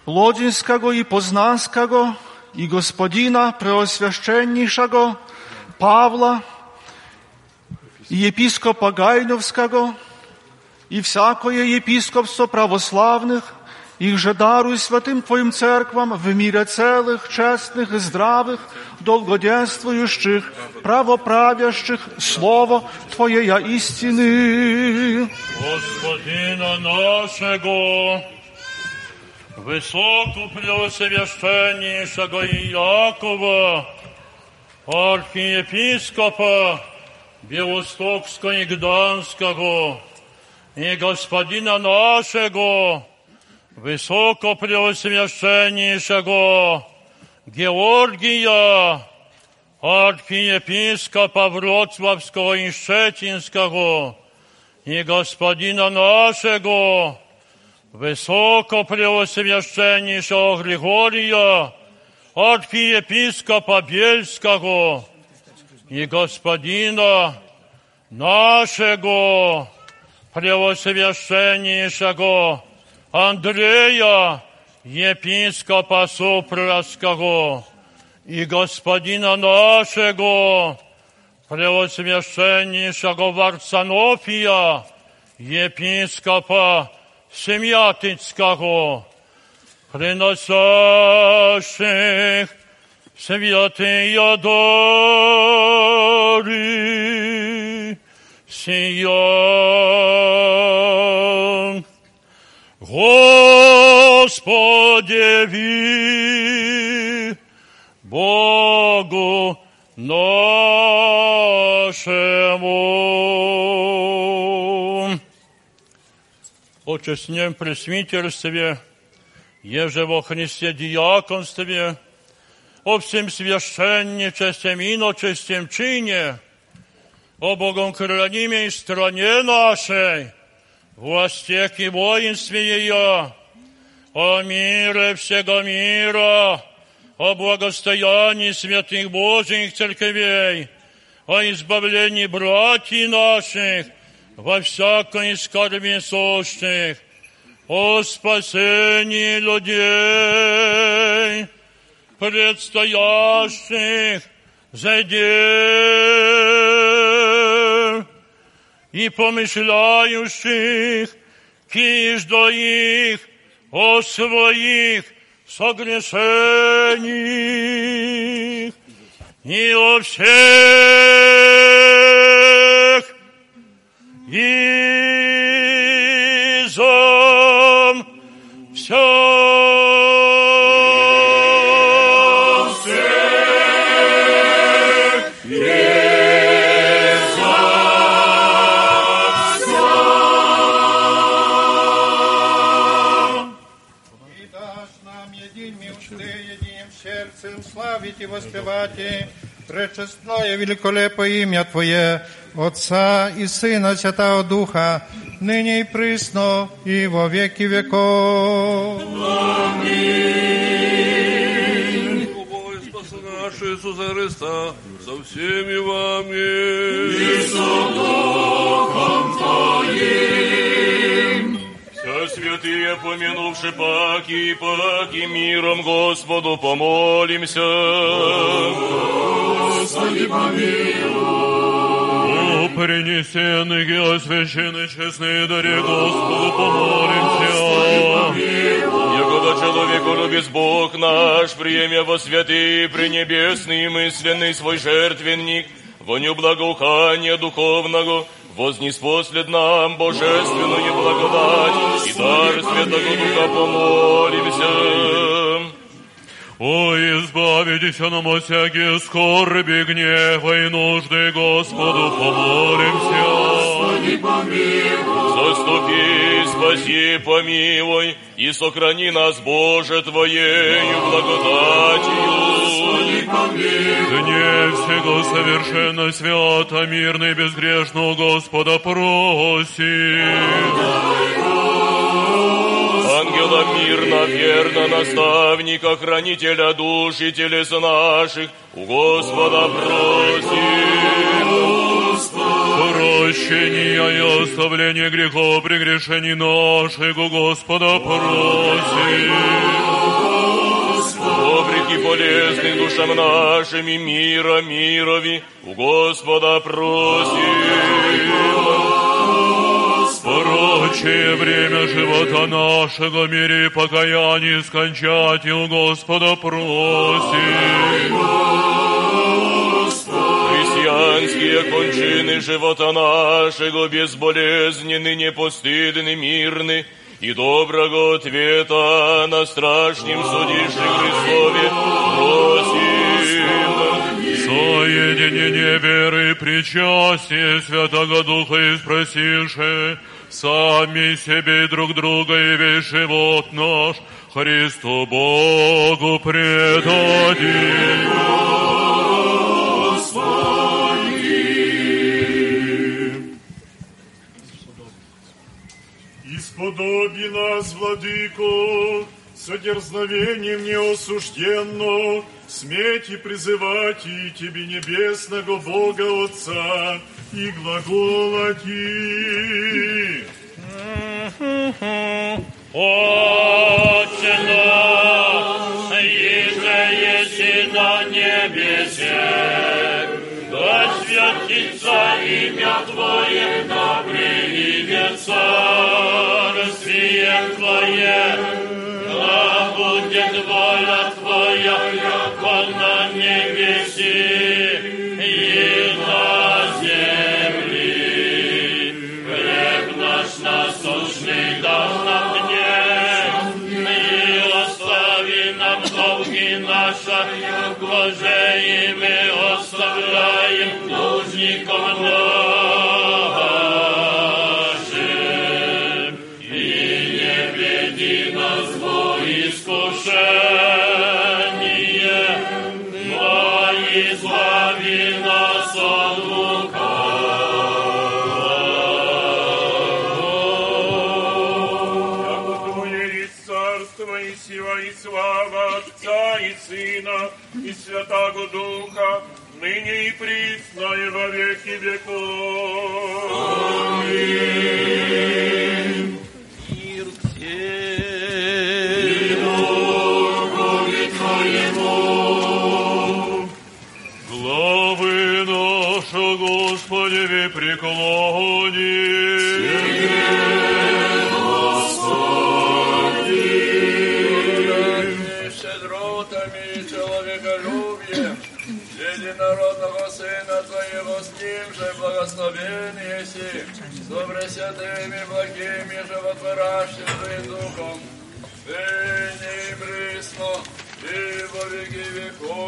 [SPEAKER 10] Lodzińskiego i Poznańskiego i gospodina Preoswiaszczenniejszego Pawła i episkopa Gajnowskiego i всякое епископство православных, их же даруй святым Твоим церквам в мире целых, честных и здравых, долгоденствующих, правоправящих Слово Твоей истины.
[SPEAKER 3] Господина нашего, высокопреосвященнейшего Иакова, архиепископа Białostocka i Gdańskiego i Gospodina naszego, wysoko preosmieszczenniejszego Georgija, archiepiskopa Wrocławskiego i Szczecińskiego i Gospodina naszego, wysoko preosmieszczenniejszego Grigoria, archiepiskopa Bielskiego, и Господина нашего Превосвященнейшего Андрея, епископа Супрского, и Господина нашего Превосвященнейшего Варсонофия, епископа Семятицкого, приносящих Святый Адори, Сион, Господи, ви, Богу нашему. Отче с ним пресвитерстве, еже во Христе диаконстве, о всем священничестве, иночестем чине, о Богом хранимой стране нашей, властях и воинстве ее, о мире всего мира, о благостоянии святых Божьих церквей, о избавлении братьев наших во всякой скорби сущих, о спасении людей, Предстоящих дел и помышляющих, киж до их о своих согрешениях. И о всех изом
[SPEAKER 23] славить и воспевать и пречестное великолепое имя Твое, Отца и Сына Святого Духа, ныне и присно, и во веки веков. Аминь.
[SPEAKER 13] Наш Иисуса Христа, со всеми вами.
[SPEAKER 6] И со Духом Твоим.
[SPEAKER 7] Все святые, помянувши паки и паки, миром Господу помолимся.
[SPEAKER 6] Господи, помилуй.
[SPEAKER 3] О принесенных и освященных честные даре Господу помолимся.
[SPEAKER 7] Якогда человеку любит Бог наш, приемя во святый, пренебесный, мысленный свой жертвенник, воню благоухания духовного, вознеспослед нам божественную благодать и дар Святого Духа помолимся.
[SPEAKER 3] О, избавитесь нам от всякие скорби, гнева и нужды, Господу помолимся.
[SPEAKER 6] Господи, помилуй.
[SPEAKER 7] Заступи, спаси, помилуй, и сохрани нас, Боже, Твоею благодатью.
[SPEAKER 6] Господи, помилуй.
[SPEAKER 3] Всего совершенно свято, мирно и безгрешно у Господа просим.
[SPEAKER 7] Ангела мирно, верно, наставника, хранителя душ и телес наших, у Господа просим.
[SPEAKER 3] Прощения и оставления грехов, прегрешений наших у Господа просим.
[SPEAKER 7] Добрых и полезных душам нашим мира мирови, у Господа просим.
[SPEAKER 3] Прочее время живота нашего мире покаяние скончать и у Господа просим.
[SPEAKER 7] Христианские кончины живота нашего безболезненны, непостыдны, мирны, и доброго ответа на страшнем судище Христове просим.
[SPEAKER 3] Соединение веры причастие Святого Духа и спросивши, сами себе друг друга и весь живот наш Христу Богу предадим.
[SPEAKER 11] Исподоби нас, Владыко, со дерзновением неосужденно, и призывать и Тебе небесного Бога Отца, и глаголати.
[SPEAKER 3] Отче наш, еси на небесе, да святится имя Твое, да придет
[SPEAKER 5] tvoje vieco. Amin. святыми, благими, животворящими Духом, ныне и присно, и во веки веков.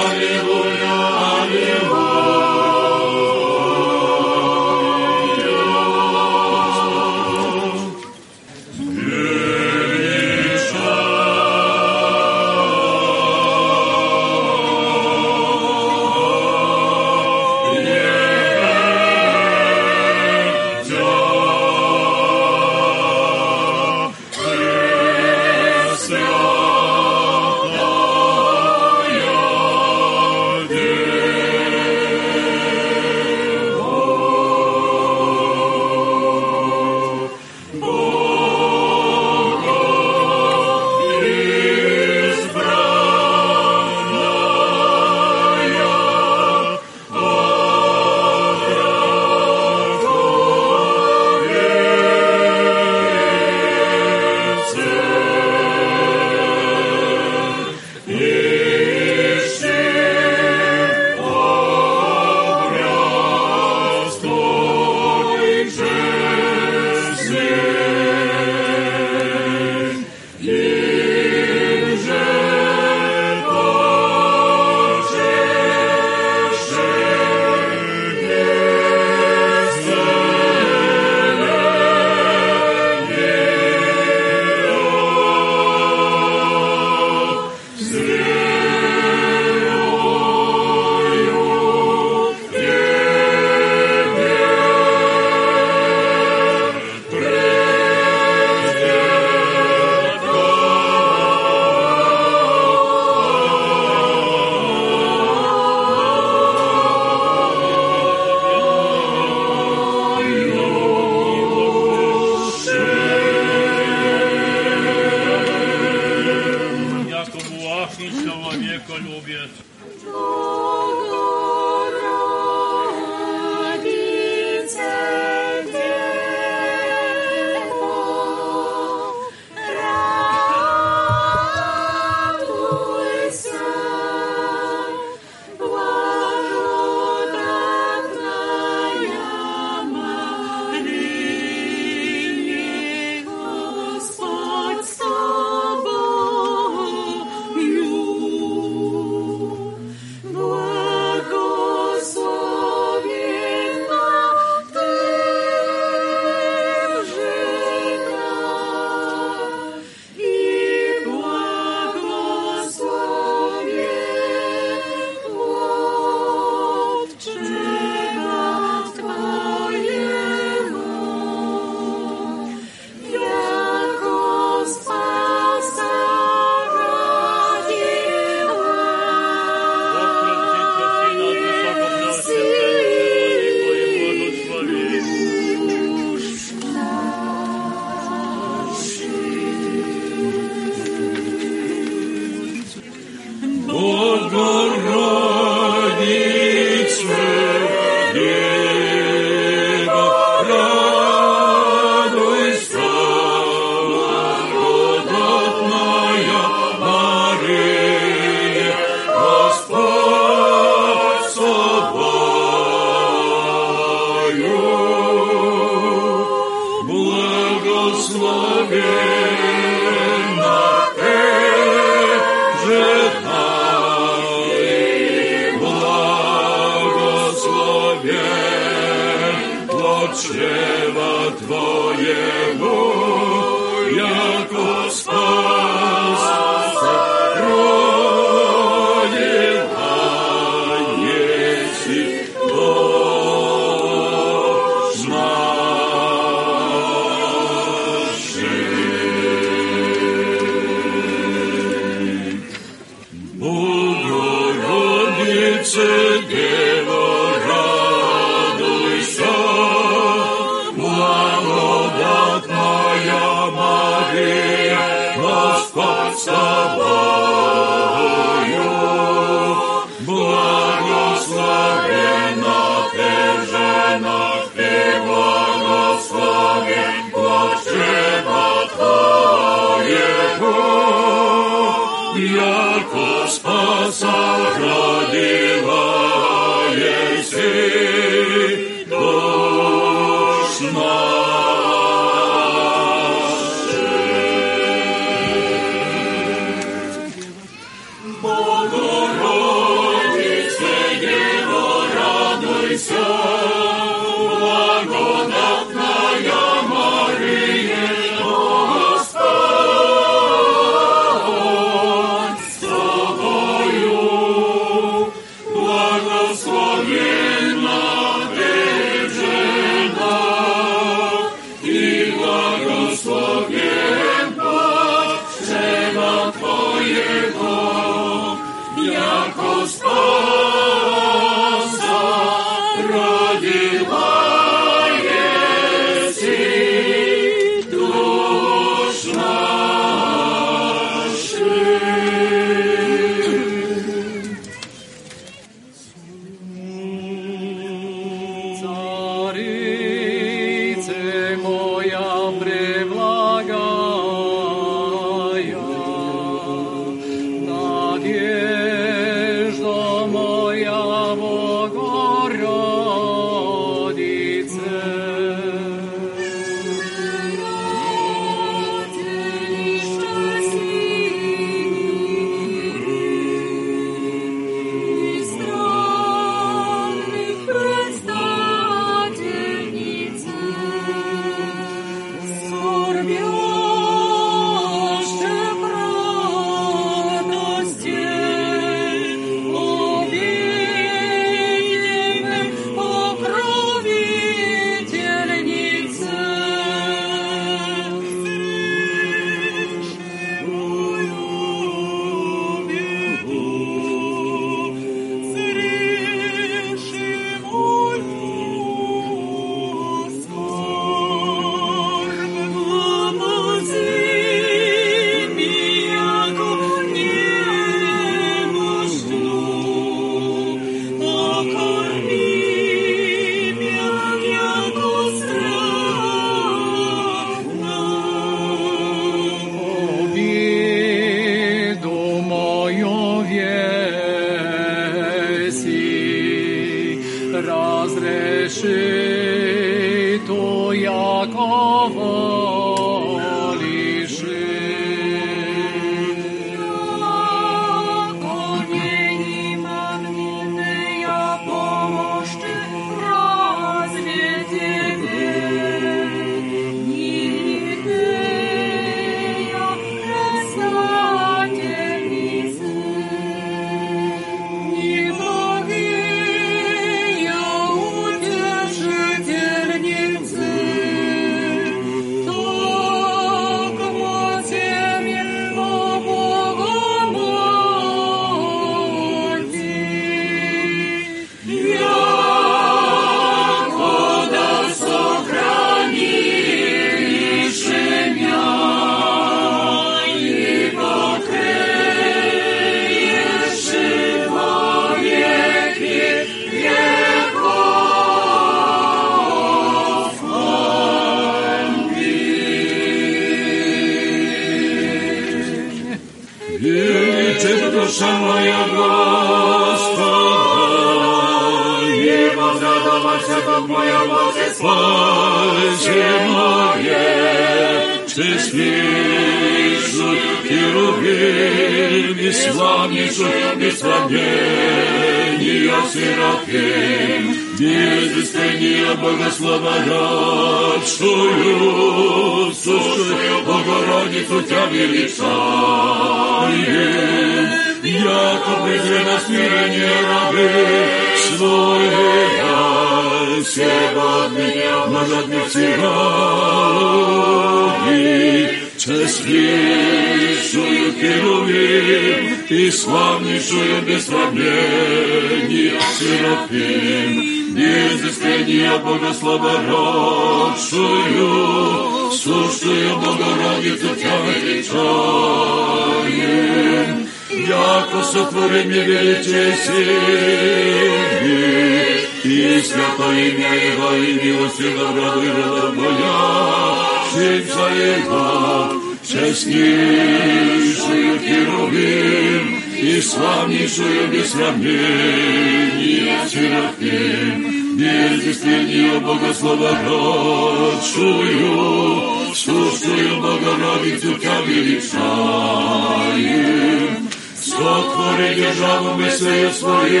[SPEAKER 5] сотвори державу мысли своей,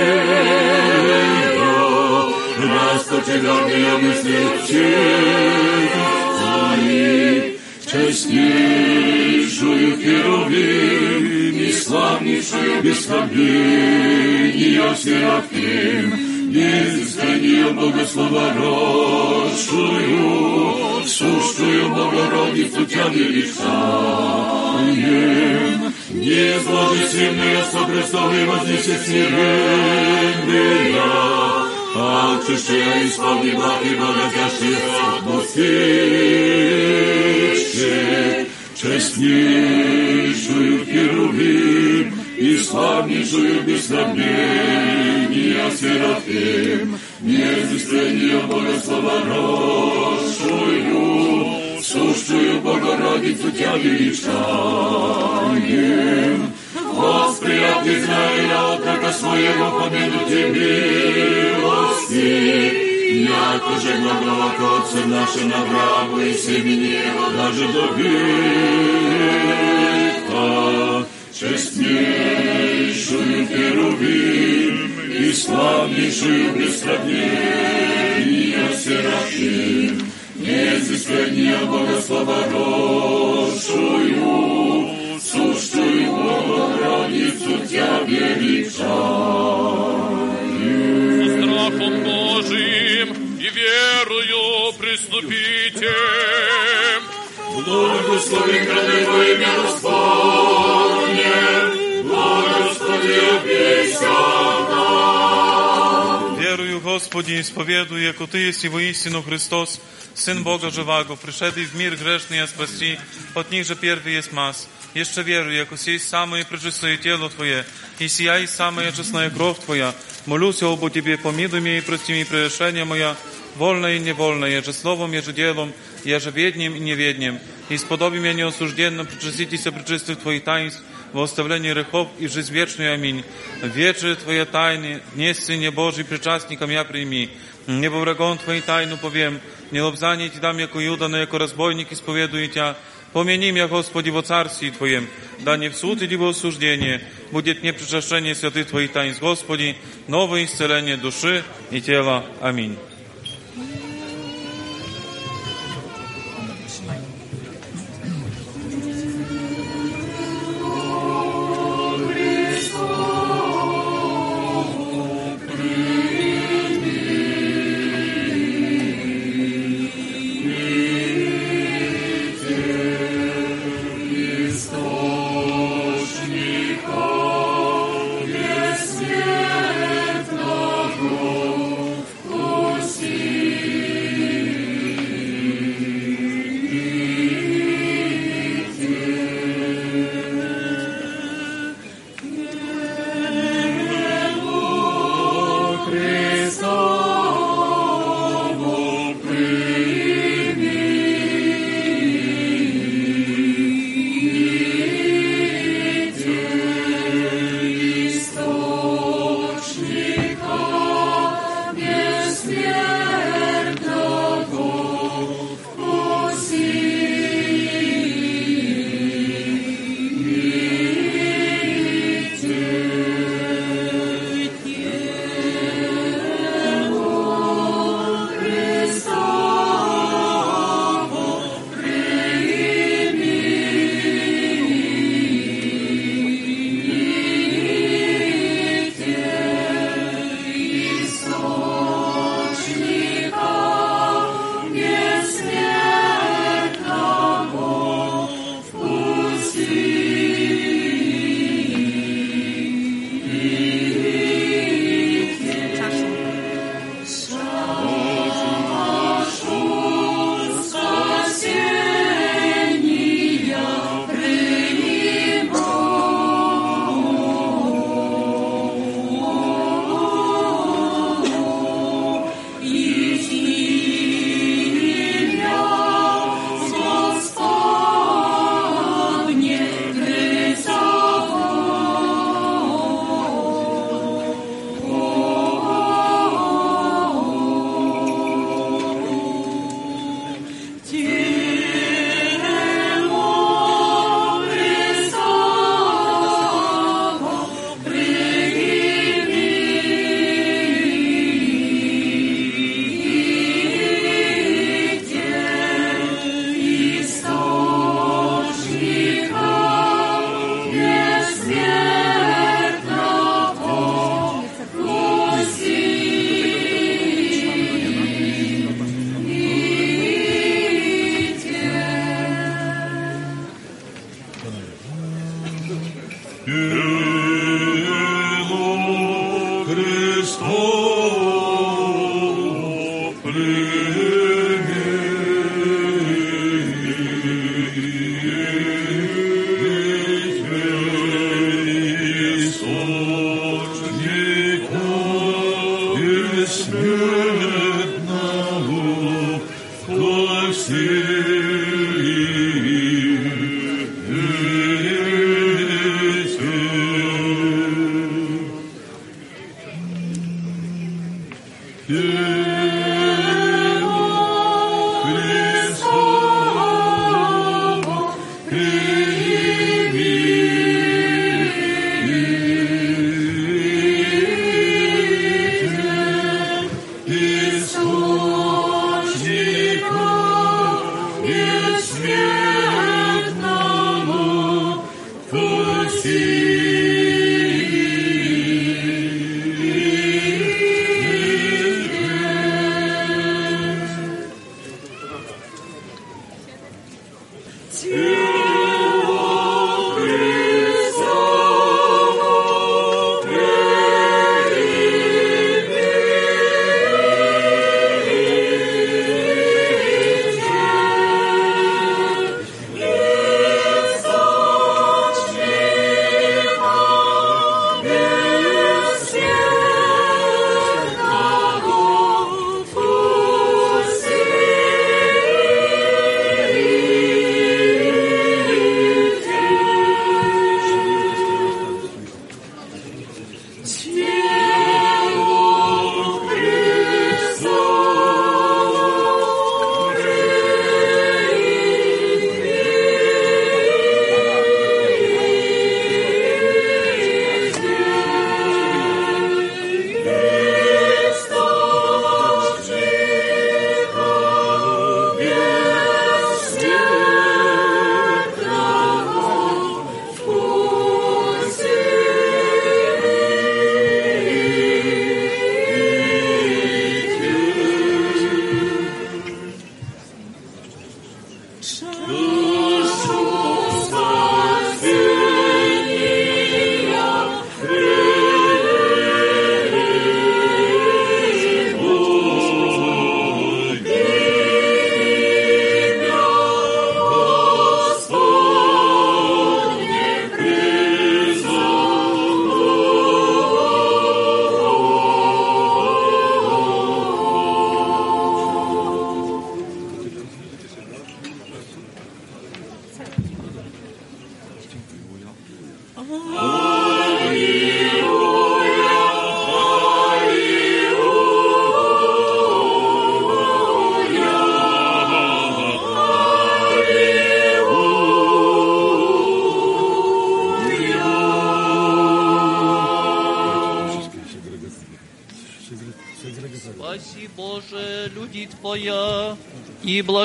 [SPEAKER 5] расточегарные мысли честь честнейшую Херувим и славнейшую без сравнения Серафим, безыскание Богослова родшую, сущую Богородицу Тя величаем, не зложительные со Христовой вознесе смиренная, а очищая исполни благ и благодящие отпустивших, честнейшую Херувим и славнейшую без сравнения Серафим, неизыскрение Богослова родшую, Сущую Богородицу Тя величаем. Восприят Израиля отрока своего помянуте милости, Яко же благого к Отцу нашим Аврааму и семени его даже до века, честнейшую Херувим и славнейшую без сравнения Серафим, Неизвестнее благословорошую, Сущую границу Тебя величаю.
[SPEAKER 6] Со страхом Божиим и верою приступите.
[SPEAKER 5] Благослови хранимое имя Господне, Благослови
[SPEAKER 24] обещаю. Господи, исповедую, яко Ты есть воистину Христос, Сын Бога Живаго, пришедший в мир грешный, а спасти, от них же первый есть мас. Jeszcze wieruję, jako сесть самое пречистое тело Твое, и сия и самая честная кровь Твоя. Молюсь обо Тебе, помилуй меня и прости мне прегрешения моя, вольное и невольное, еже словом, еже делом, еже ведним и неведним. И сподоби меня неосужденным причаститесь пречистых Твоих таинств, во оставлении грехов и в жизнь вечную. Аминь. Вече Твоя тайны, днес Сыне Божий, причастником я прими. Небо врагом Твоей тайну повем, не лобзание Ти дам, яко Юда, но яко разбойник исповедую Тя. Помяни меня, Господи, во Царстве Твоем, да не в суд или во осуждение, будет мне причащение святых Твоих таинств, Господи, новое исцеление души и тела. Аминь.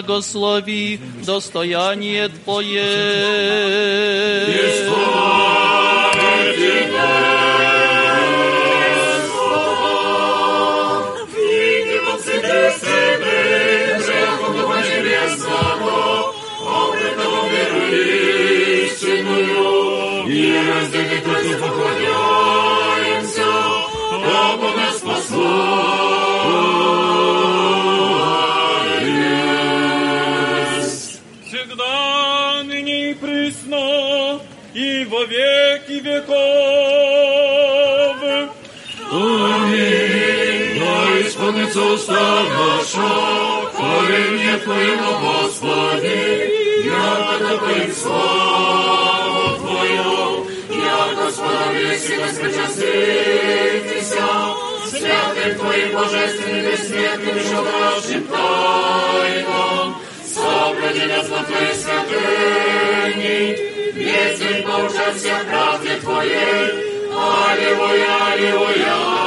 [SPEAKER 12] Благослови достояние Твое.
[SPEAKER 5] Иисуса нашего, хваление Твоему, Господи, яко Ты слава Твою, я Господа весельно спочаститеся, святым Твоим божественным и светлым шадрашим тайном, соблюди нас на Твоей святыне, весь день поучай всех правде Твоей, Аллилуйя, Аллилуйя.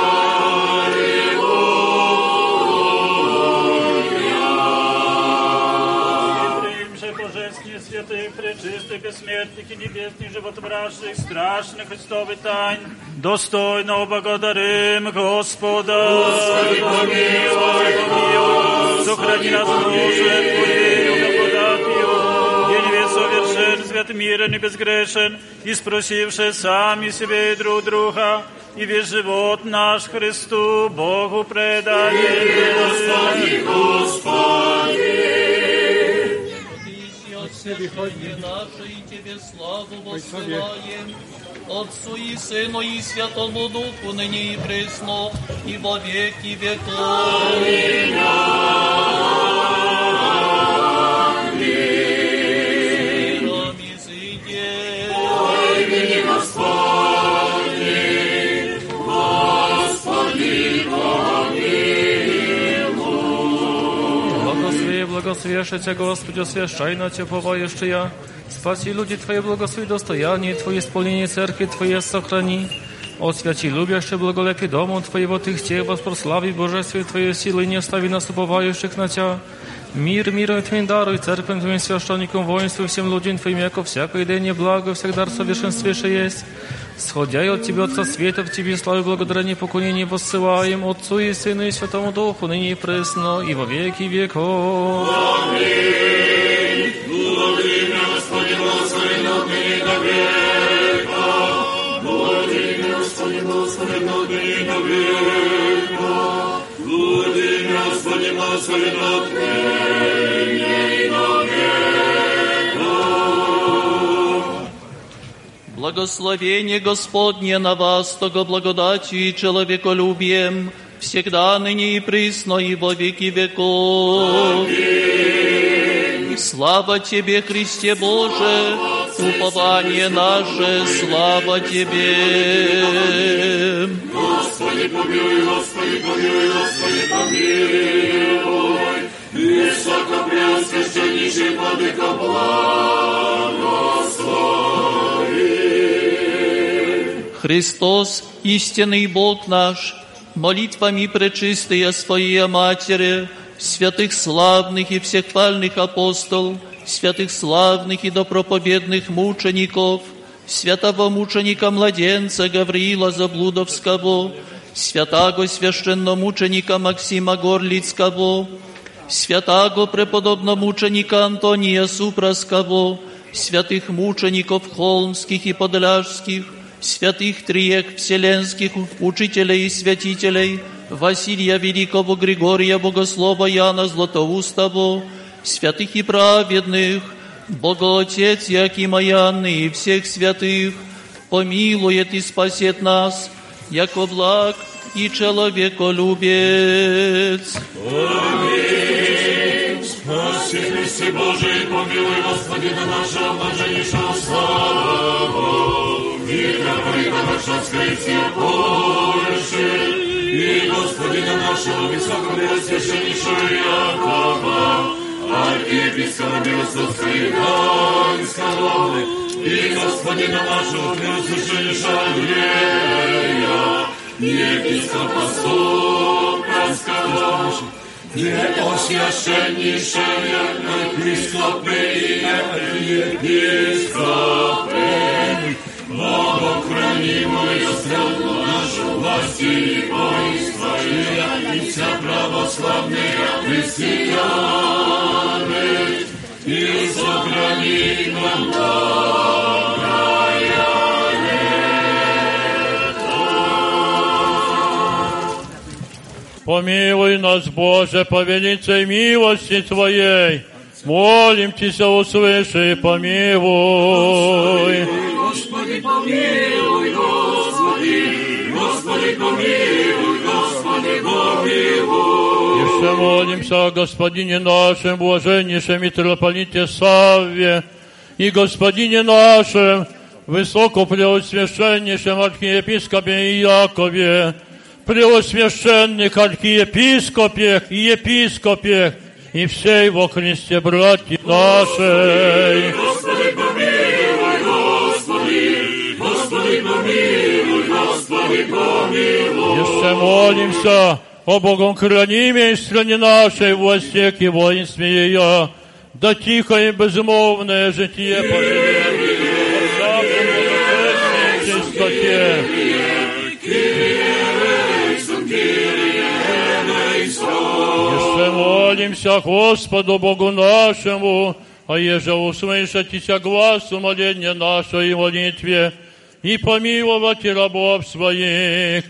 [SPEAKER 20] святых, пречистых, бессмертных и небесных, животворящих, страшных Христовых тайн, достойно благодарим Господа.
[SPEAKER 5] Господи, помилуй.
[SPEAKER 20] помилуй. Сохрани нас, Боже, Твоею благодатью, где не совершен свят
[SPEAKER 9] свят мирен и безгрешен, и спросивши сами себе и друг друга, и весь живот наш Христу Богу предаем.
[SPEAKER 5] Господи,
[SPEAKER 12] Отце Дыхание наше, и Тебе славу воссылаем, Отцу и Сыну и Святому Духу, ныне и пресно, и во веки веков. Миром
[SPEAKER 25] Благослови, благословяше Cię, Господи, освящай на Cię, поваешь я. Спаси люди Твои, благослови достояние Твое, исполнение церкви Твоей сохрани. Освяти любяще благолепи дому Твоего Ты Те, воспрослави Божествие Твоей силы, не остави нас уповающих на Тя. Мир, миром Твоим даруй, церквям Твоим священникам, воинству и всем людям Твоим, яко всякое день благо, всегда совершенствейше есть. Сходя от Тебя, Отца Света, в Тебе славу и благодарение поклонение воссылаем Отцу и Сыну и Святому Духу, ныне и пресно, и во веки веков.
[SPEAKER 5] Аминь. Благодари меня, Господи, Господи, ныне до века. Благодари меня, Господи, Господи, ныне до века. Благодари меня, Господи, Господи, ныне
[SPEAKER 12] Благословение Господне на вас, того благодатью и человеколюбием, всегда ныне и присно, и во веки веков. Слава Тебе, Христе Боже, упование наше, слава Тебе.
[SPEAKER 5] Господи, помилуй, Господи, помилуй, Господи, помилуй. Высокопреосвященнейший Владыка, благослови.
[SPEAKER 12] Христос, истинный Бог наш, молитвами пречистые Своей Матери, святых славных и всехвальных апостол, святых славных и допроповедных мучеников, святого мученика-младенца Гавриила Заблудовского, святаго священномученика Максима Горлицкого, святаго преподобномученика Антония Супраского, святых мучеников холмских и подляжских, святых триек вселенских учителей и святителей, Василия Великого, Григория Богослова, Яна Златоустого, святых и праведных, Богоотец Якима Яны и всех святых, помилует и спасет нас, яко благ и человеколюбец.
[SPEAKER 5] Аминь. Спаси Христе Божий, помилуй, Господи, на нашего блаженнейшего славу. Митрополита Варшавской и всех Польши, и Господина нашего высокопреосвященнейшего Якова, архиепископа Белостовского и Ганского, и Господина нашего преосвященнейшего Андрея, епископа Сокольского, Преосвященнейшие епископы и епископы, Богохранимую страну нашу власти и воинство и вся православные христианы, и сохрани нам доброе
[SPEAKER 3] Помилуй нас, Боже, по великой милости Твоей. Молим Тебя, услыши и помилуй.
[SPEAKER 5] Господи, помилуй, Господи, Господи, помилуй, Господи, помилуй.
[SPEAKER 3] Еще молимся о Господине нашем, блаженнейшем митрополите Савве, и Господине нашем, высокопреосвященнейшем архиепископе Иакове, преосвященных архиепископе и епископе, и всей во Христе братья нашей.
[SPEAKER 5] Господи, помилуй,
[SPEAKER 3] Еще молимся о Богом хранимой стране нашей, властях и воинстве ее, да тихое и безмолвное житие поживет во чистоте. Еще молимся Господу Богу нашему, а еже услышать Тися глаз умоления нашей молитве и помиловать рабов своих,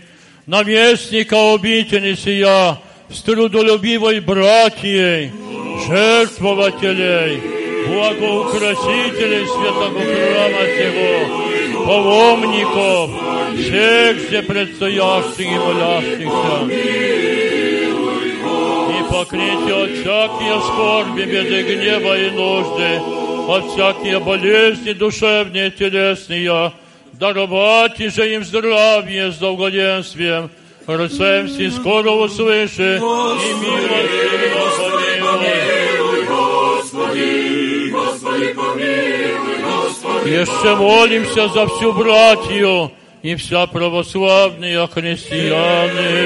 [SPEAKER 3] наместника обители сия, с трудолюбивой братьей, жертвователей, благоукрасителей святого храма сего, паломников, всех здесь предстоящих и молящихся. И покрытие от всякие скорби, беды, гнева и нужды, от всякие болезни душевные телесные, даровать же им здравие с долголетствием, Рыцем все скоро услыши, и милости
[SPEAKER 5] Помилуй, Господи, Господи, помилуй, Господи.
[SPEAKER 3] Еще молимся за всю братью и вся православные христианы.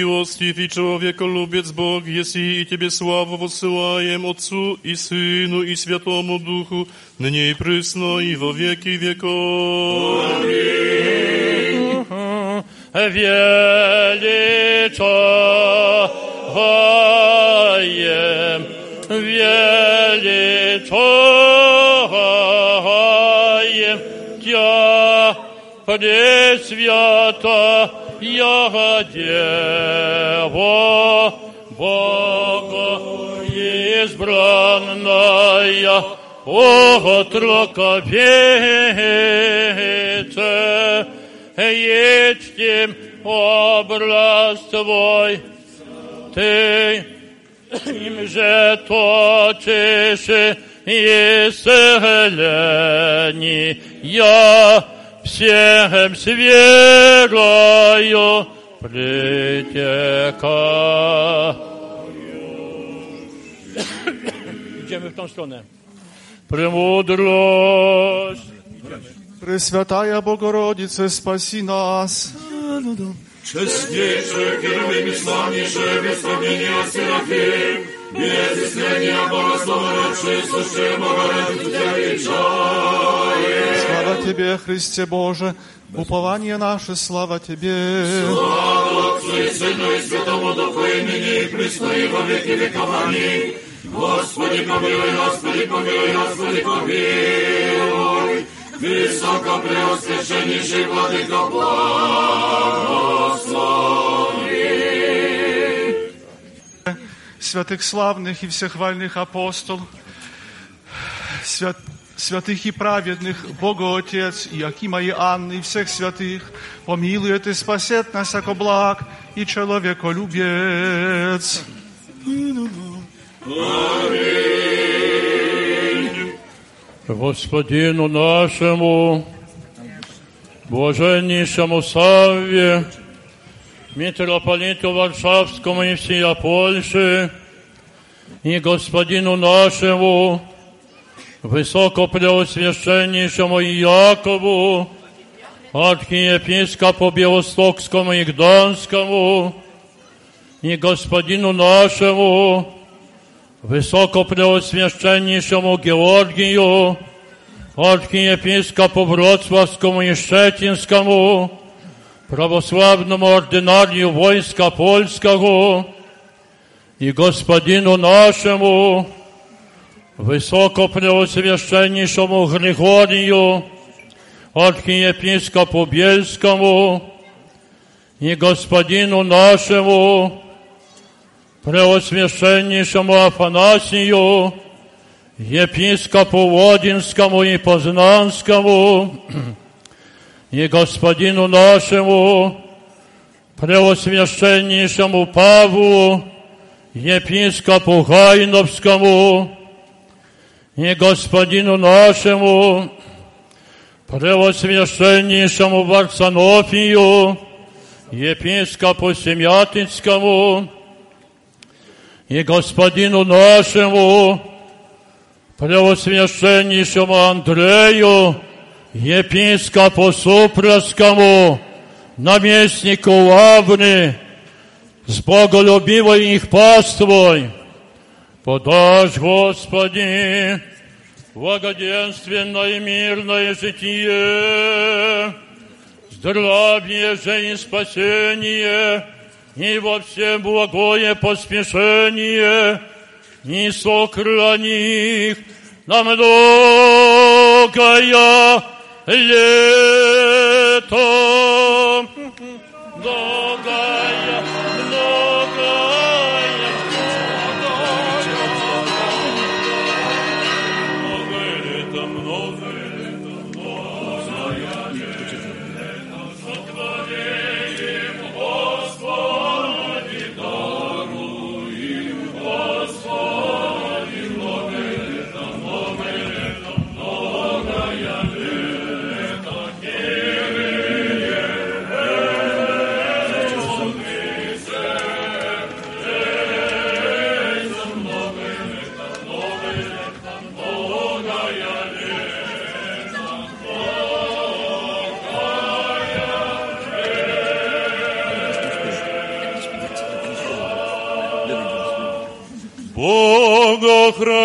[SPEAKER 11] Яко милостив и человеколюбец Бог, если и Тебе славу воссылаем Отцу и Сыну и Святому Духу, ныне и присно и во веки веков.
[SPEAKER 3] величаем, величаем Тя, Пресвята, я Дева, Бога избранная, отроковице, едьте образ Твой, Ты им же точишь исцеление, я всем с верою притека. Idziemy w tą stronę. Премудрость.
[SPEAKER 10] Пресвятая Богородице, спаси нас.
[SPEAKER 5] Честнейшая, Херувим и славнейшая, без сравнения Серафим, Без исцеления благословенная, сущая Богородицу Тебя величаем.
[SPEAKER 10] Слава Тебе, Христе Боже, упование наше, слава Тебе.
[SPEAKER 5] Слава Отцу и Сыну и Святому Духу, и ныне и и во веки веков. Господи, помилуй, Господи, помилуй, Господи, помилуй. Высоко преосвященнейший Владыка, благослови.
[SPEAKER 10] святых славных и всехвальных апостол, свят, святых и праведных, Бога Отец, и Акима и Анны, и всех святых, помилует и спасет нас, яко благ и человеколюбец.
[SPEAKER 3] Господину нашему, блаженнейшему Савве, митрополиту Варшавскому и всея Польши, и господину нашему, высокопреосвященнейшему Якову, архиепископу Белостокскому и Гданскому, и господину нашему, Высокопреосвященнейшему Георгию, архиепископу Вроцлавскому и Щетинскому, православному ординарию войска польского и господину нашему, высокопреосвященнейшему Григорию, архиепископу Бельскому и господину нашему, Преосвященнейшему Афанасию, епископу Водинскому и Познанскому, и господину нашему, Преосвященнейшему Павлу, епископу Гайновскому, и господину нашему, Преосвященнейшему Варсонофию, епископу Семятинскому, и господину нашему, Преосвященнейшему Андрею, епископу Супровскому, наместнику Лавны, с боголюбивой их паствой, подашь, Господи, благоденственное и мирное житие, с здравие же и спасение, и во всем благое поспешение, и сохрани их на многое лето. Многое,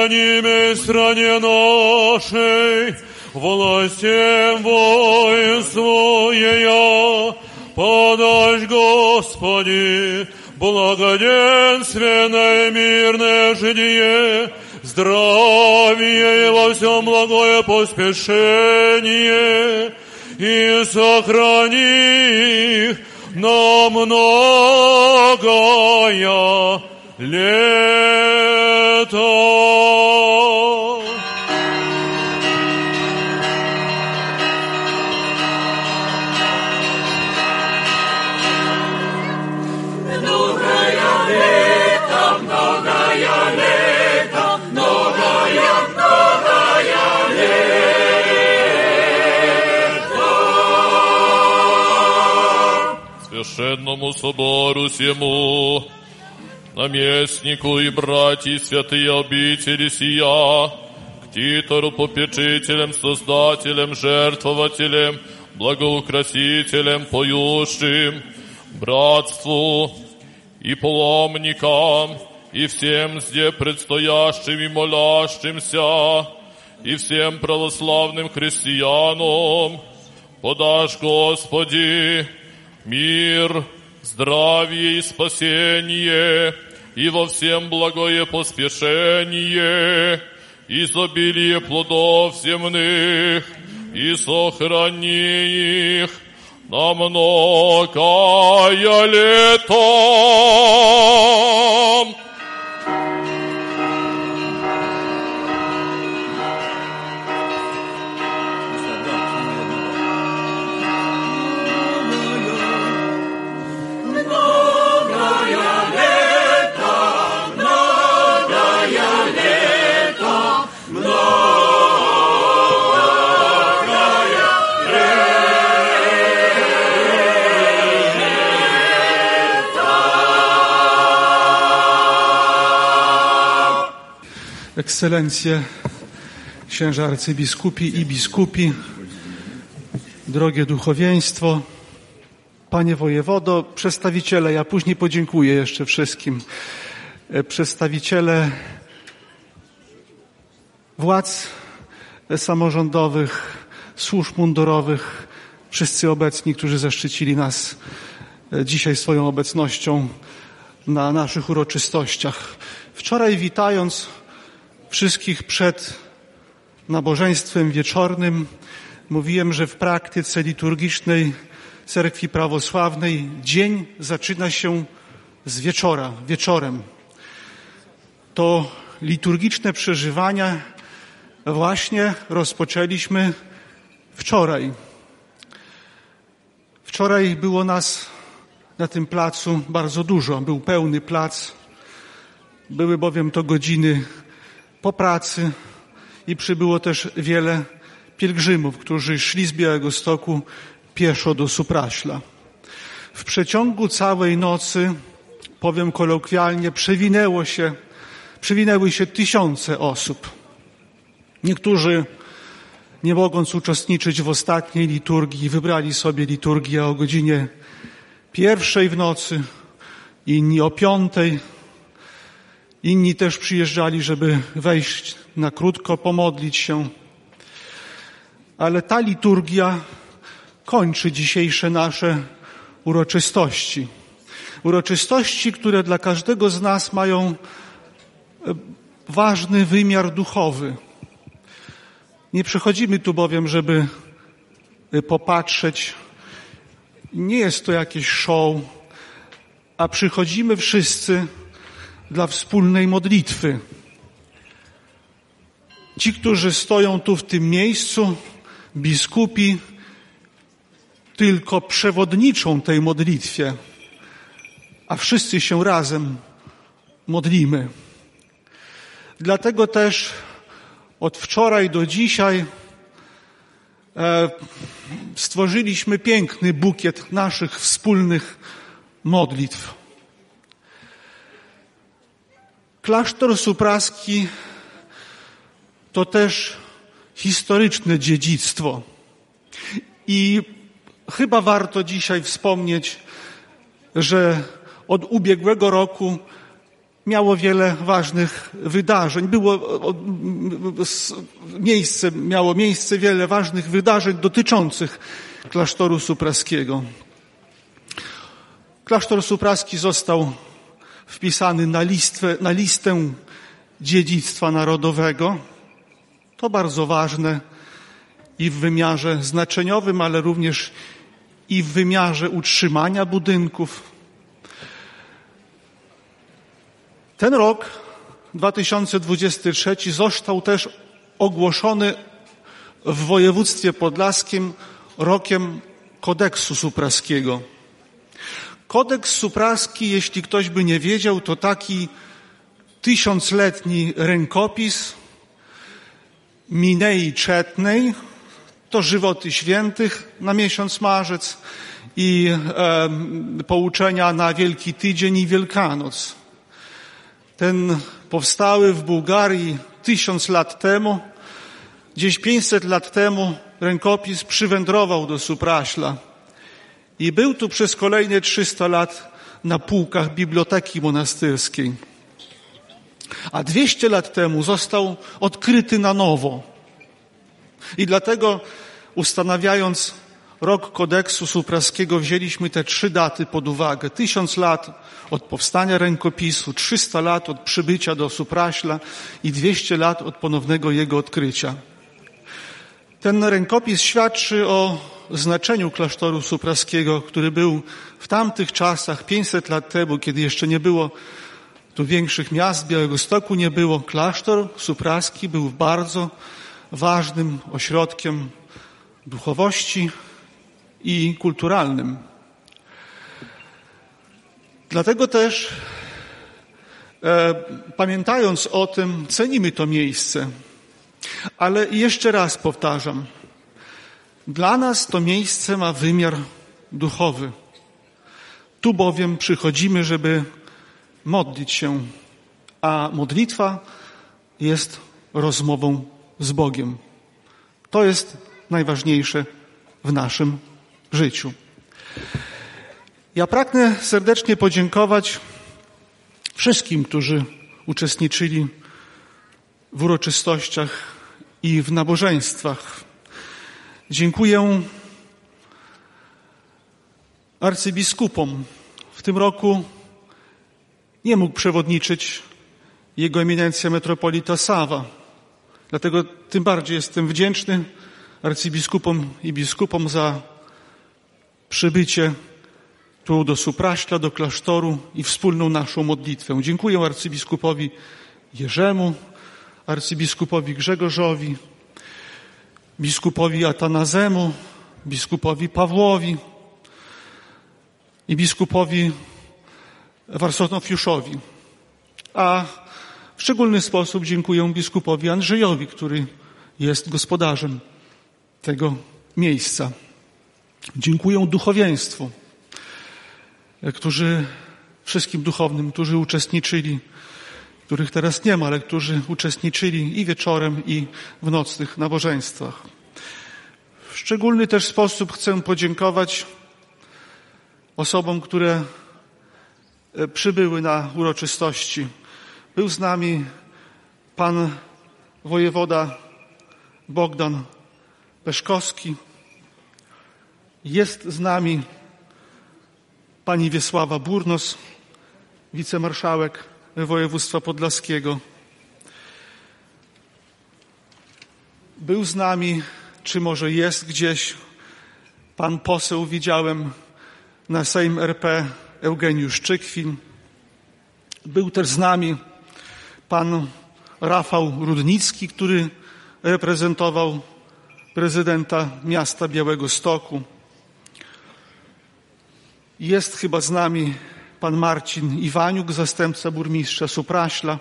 [SPEAKER 11] храним в стране нашей, властям воинству ее, подашь, Господи, благоденственное мирное житие, здравие и во всем благое поспешение, и сохрани их на многое лето.
[SPEAKER 5] Многое лето, многое лето, многое, многое лето.
[SPEAKER 6] Священному собору всему, наместнику и братья святые обители сия, к титору попечителям, создателям, жертвователям, благоукрасителям, поющим, братству и паломникам, и всем зде предстоящим и молящимся, и всем православным христианам, подашь, Господи, мир, здравие и спасение, и во всем благое поспешение, изобилие плодов земных, и сохрани их на многое лето.
[SPEAKER 10] Ekscelencje, księża arcybiskupi i biskupi, drogie duchowieństwo, panie wojewodo, przedstawiciele, ja później podziękuję jeszcze wszystkim, e, przedstawiciele władz samorządowych, służb mundurowych, wszyscy obecni, którzy zaszczycili nas e, dzisiaj swoją obecnością na naszych uroczystościach. Wczoraj witając wszystkich przed nabożeństwem wieczornym mówiłem, że w praktyce liturgicznej Cerkwi Prawosławnej dzień zaczyna się z wieczora, wieczorem. To liturgiczne przeżywania właśnie rozpoczęliśmy wczoraj. Wczoraj było nas na tym placu bardzo dużo. Był pełny plac. Były bowiem to godziny po pracy i przybyło też wiele pielgrzymów, którzy szli z Białego Stoku pieszo do Supraśla. W przeciągu całej nocy, powiem kolokwialnie, przewinęło się, przewinęły się tysiące osób. Niektórzy, nie mogąc uczestniczyć w ostatniej liturgii, wybrali sobie liturgię o godzinie pierwszej w nocy, inni o piątej, Inni też przyjeżdżali, żeby wejść na krótko, pomodlić się. Ale ta liturgia kończy dzisiejsze nasze uroczystości. Uroczystości, które dla każdego z nas mają e, ważny wymiar duchowy. Nie przychodzimy tu bowiem, żeby e, popatrzeć. Nie jest to jakieś show, a przychodzimy wszyscy dla wspólnej modlitwy. Ci, którzy stoją tu w tym miejscu, biskupi, tylko przewodniczą tej modlitwie, a wszyscy się razem modlimy. Dlatego też od wczoraj do dzisiaj e, stworzyliśmy piękny bukiet naszych wspólnych modlitw. Klasztor Supraski to też historyczne dziedzictwo. I chyba warto dzisiaj wspomnieć, że od ubiegłego roku miało wiele ważnych wydarzeń. Było miejsce, miało miejsce wiele ważnych wydarzeń dotyczących klasztoru supraskiego. Klasztor supraski został wpisany na listę, na listę dziedzictwa narodowego. To bardzo ważne i w wymiarze znaczeniowym, ale również i w wymiarze utrzymania budynków. Ten rok 2023 został też ogłoszony w województwie podlaskim rokiem kodeksu supraskiego. Kodeks supraski, jeśli ktoś by nie wiedział, to taki tysiącletni rękopis Minei Czetnej, to żywoty świętych na miesiąc marzec i e, pouczenia na Wielki Tydzień i Wielkanoc. Ten powstały w Bułgarii tysiąc lat temu, gdzieś pięćset lat temu rękopis przywędrował do Supraśla i był tu przez kolejne 300 lat na półkach biblioteki monastyrskiej. A 200 lat temu został odkryty na nowo. I dlatego ustanawiając rok kodeksu supraskiego wzięliśmy te trzy daty pod uwagę. Tysiąc lat od powstania rękopisu, 300 lat od przybycia do Supraśla i 200 lat od ponownego jego odkrycia. Ten rękopis świadczy o znaczeniu klasztoru supraskiego, który był w tamtych czasach, 500 lat temu, kiedy jeszcze nie było tu większych miast, Białego Stoku nie było. Klasztor supraski był bardzo ważnym ośrodkiem duchowości i kulturalnym. Dlatego też, e, pamiętając o tym, cenimy to miejsce. Ale jeszcze raz powtarzam, dla nas to miejsce ma wymiar duchowy. Tu bowiem przychodzimy, żeby modlić się, a modlitwa jest rozmową z Bogiem. To jest najważniejsze w naszym życiu. Ja pragnę serdecznie podziękować wszystkim, którzy uczestniczyli w uroczystościach i w nabożeństwach. Dziękuję arcybiskupom. W tym roku nie mógł przewodniczyć jego eminencja metropolita Sawa. Dlatego tym bardziej jestem wdzięczny arcybiskupom i biskupom za przybycie tu do Supraśla, do klasztoru i wspólną naszą modlitwę. Dziękuję arcybiskupowi Jerzemu, arcybiskupowi Grzegorzowi, biskupowi Atanazemu, biskupowi Pawłowi i biskupowi Warsonofiuszowi. A w szczególny sposób dziękuję biskupowi Andrzejowi, który jest gospodarzem tego miejsca. Dziękuję duchowieństwu, którzy, wszystkim duchownym, którzy uczestniczyli, których teraz nie ma, ale którzy uczestniczyli i wieczorem, i w nocnych nabożeństwach. W szczególny też sposób chcę podziękować osobom, które e, przybyły na uroczystości. Był z nami pan wojewoda Bogdan Peszkowski, Jest z nami pani Wiesława Burnos, wicemarszałek województwa podlaskiego. Był z nami, czy może jest gdzieś, pan poseł, widziałem na Sejm RP Eugeniusz Czykwin. Był też z nami pan Rafał Rudnicki, który reprezentował prezydenta miasta Białego Stoku. Jest chyba z nami pan Marcin Iwaniuk, zastępca burmistrza Supraśla.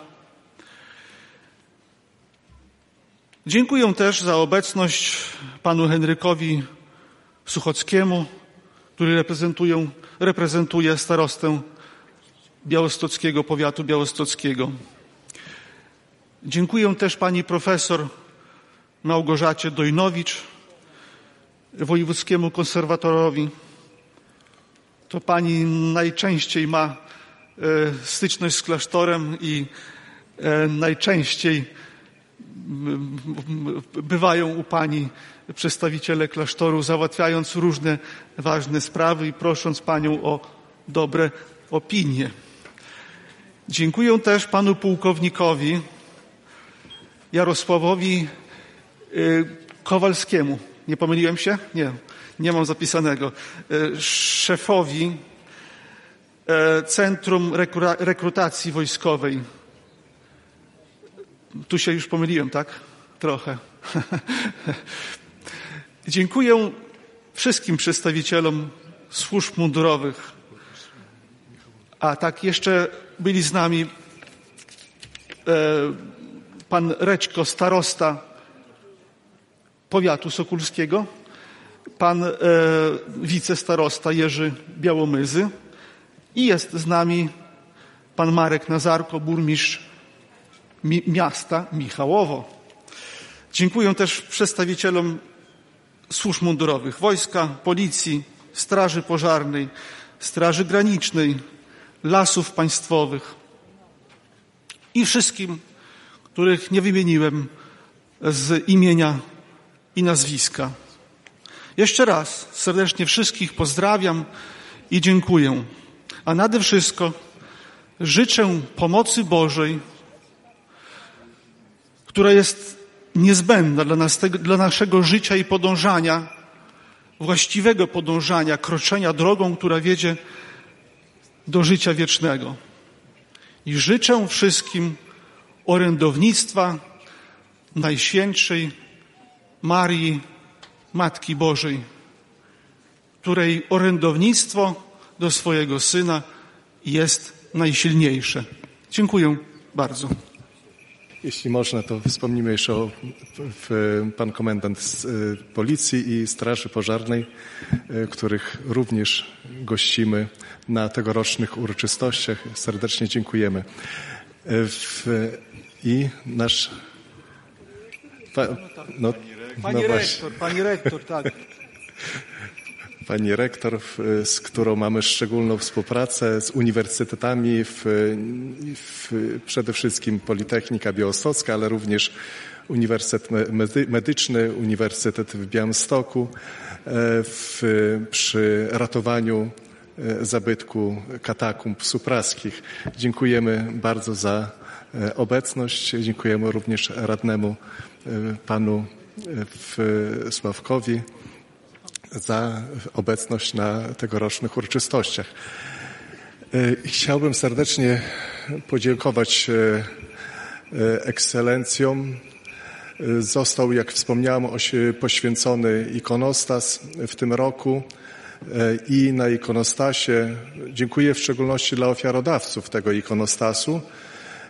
[SPEAKER 10] Dziękuję też za obecność panu Henrykowi Suchockiemu, który reprezentują, reprezentuje starostę białostockiego, powiatu białostockiego. Dziękuję też pani profesor Małgorzacie Dojnowicz, wojewódzkiemu konserwatorowi. To pani najczęściej ma e, styczność z klasztorem i e, najczęściej bywają u pani przedstawiciele klasztoru, załatwiając różne ważne sprawy i prosząc panią o dobre opinie. Dziękuję też panu pułkownikowi Jarosławowi y, Kowalskiemu. Nie pomyliłem się? Nie, nie mam zapisanego. Y, Szefowi e, Centrum Rekru- Rekrutacji Wojskowej. Tu się już pomyliłem, tak? Trochę. Dziękuję wszystkim przedstawicielom służb mundurowych. A tak, jeszcze byli z nami e, pan Rećko, starosta powiatu sokulskiego, pan e, wicestarosta Jerzy Białomyzy i jest z nami pan Marek Nazarko, burmistrz mi, miasta Michałowo. Dziękuję też przedstawicielom służb mundurowych, wojska, policji, straży pożarnej, straży granicznej, lasów państwowych i wszystkim, których nie wymieniłem z imienia i nazwiska. Jeszcze raz serdecznie wszystkich pozdrawiam i dziękuję. A nade wszystko życzę pomocy Bożej, która jest niezbędna dla, nas, dla naszego życia i podążania, właściwego podążania, kroczenia drogą, która wiedzie do życia wiecznego. I życzę wszystkim orędownictwa Najświętszej Marii, Matki Bożej, której orędownictwo do swojego Syna jest najsilniejsze. Dziękuję bardzo.
[SPEAKER 2] Jeśli można, to wspomnimy jeszcze o pan komendant z y, Policji i Straży Pożarnej, y, których również gościmy na tegorocznych uroczystościach. Serdecznie dziękujemy. Y, I nasz... No,
[SPEAKER 10] Pani
[SPEAKER 2] no
[SPEAKER 10] rektor, pani rektor, tak.
[SPEAKER 2] Pani rektor, z którą mamy szczególną współpracę z uniwersytetami, w, w, przede wszystkim Politechnika Białostocka, ale również Uniwersytet Me- Medy- Medyczny, Uniwersytet w Białymstoku, e, w, przy ratowaniu e, zabytku katakumb supraskich. Dziękujemy bardzo za e, obecność. Dziękujemy również radnemu panu w Sławkowi za obecność na tegorocznych uroczystościach. E, Chciałbym serdecznie podziękować e, e, ekscelencjom. Został, jak wspomniałem, oś- poświęcony ikonostas w tym roku i na ikonostasie dziękuję w szczególności dla ofiarodawców tego ikonostasu.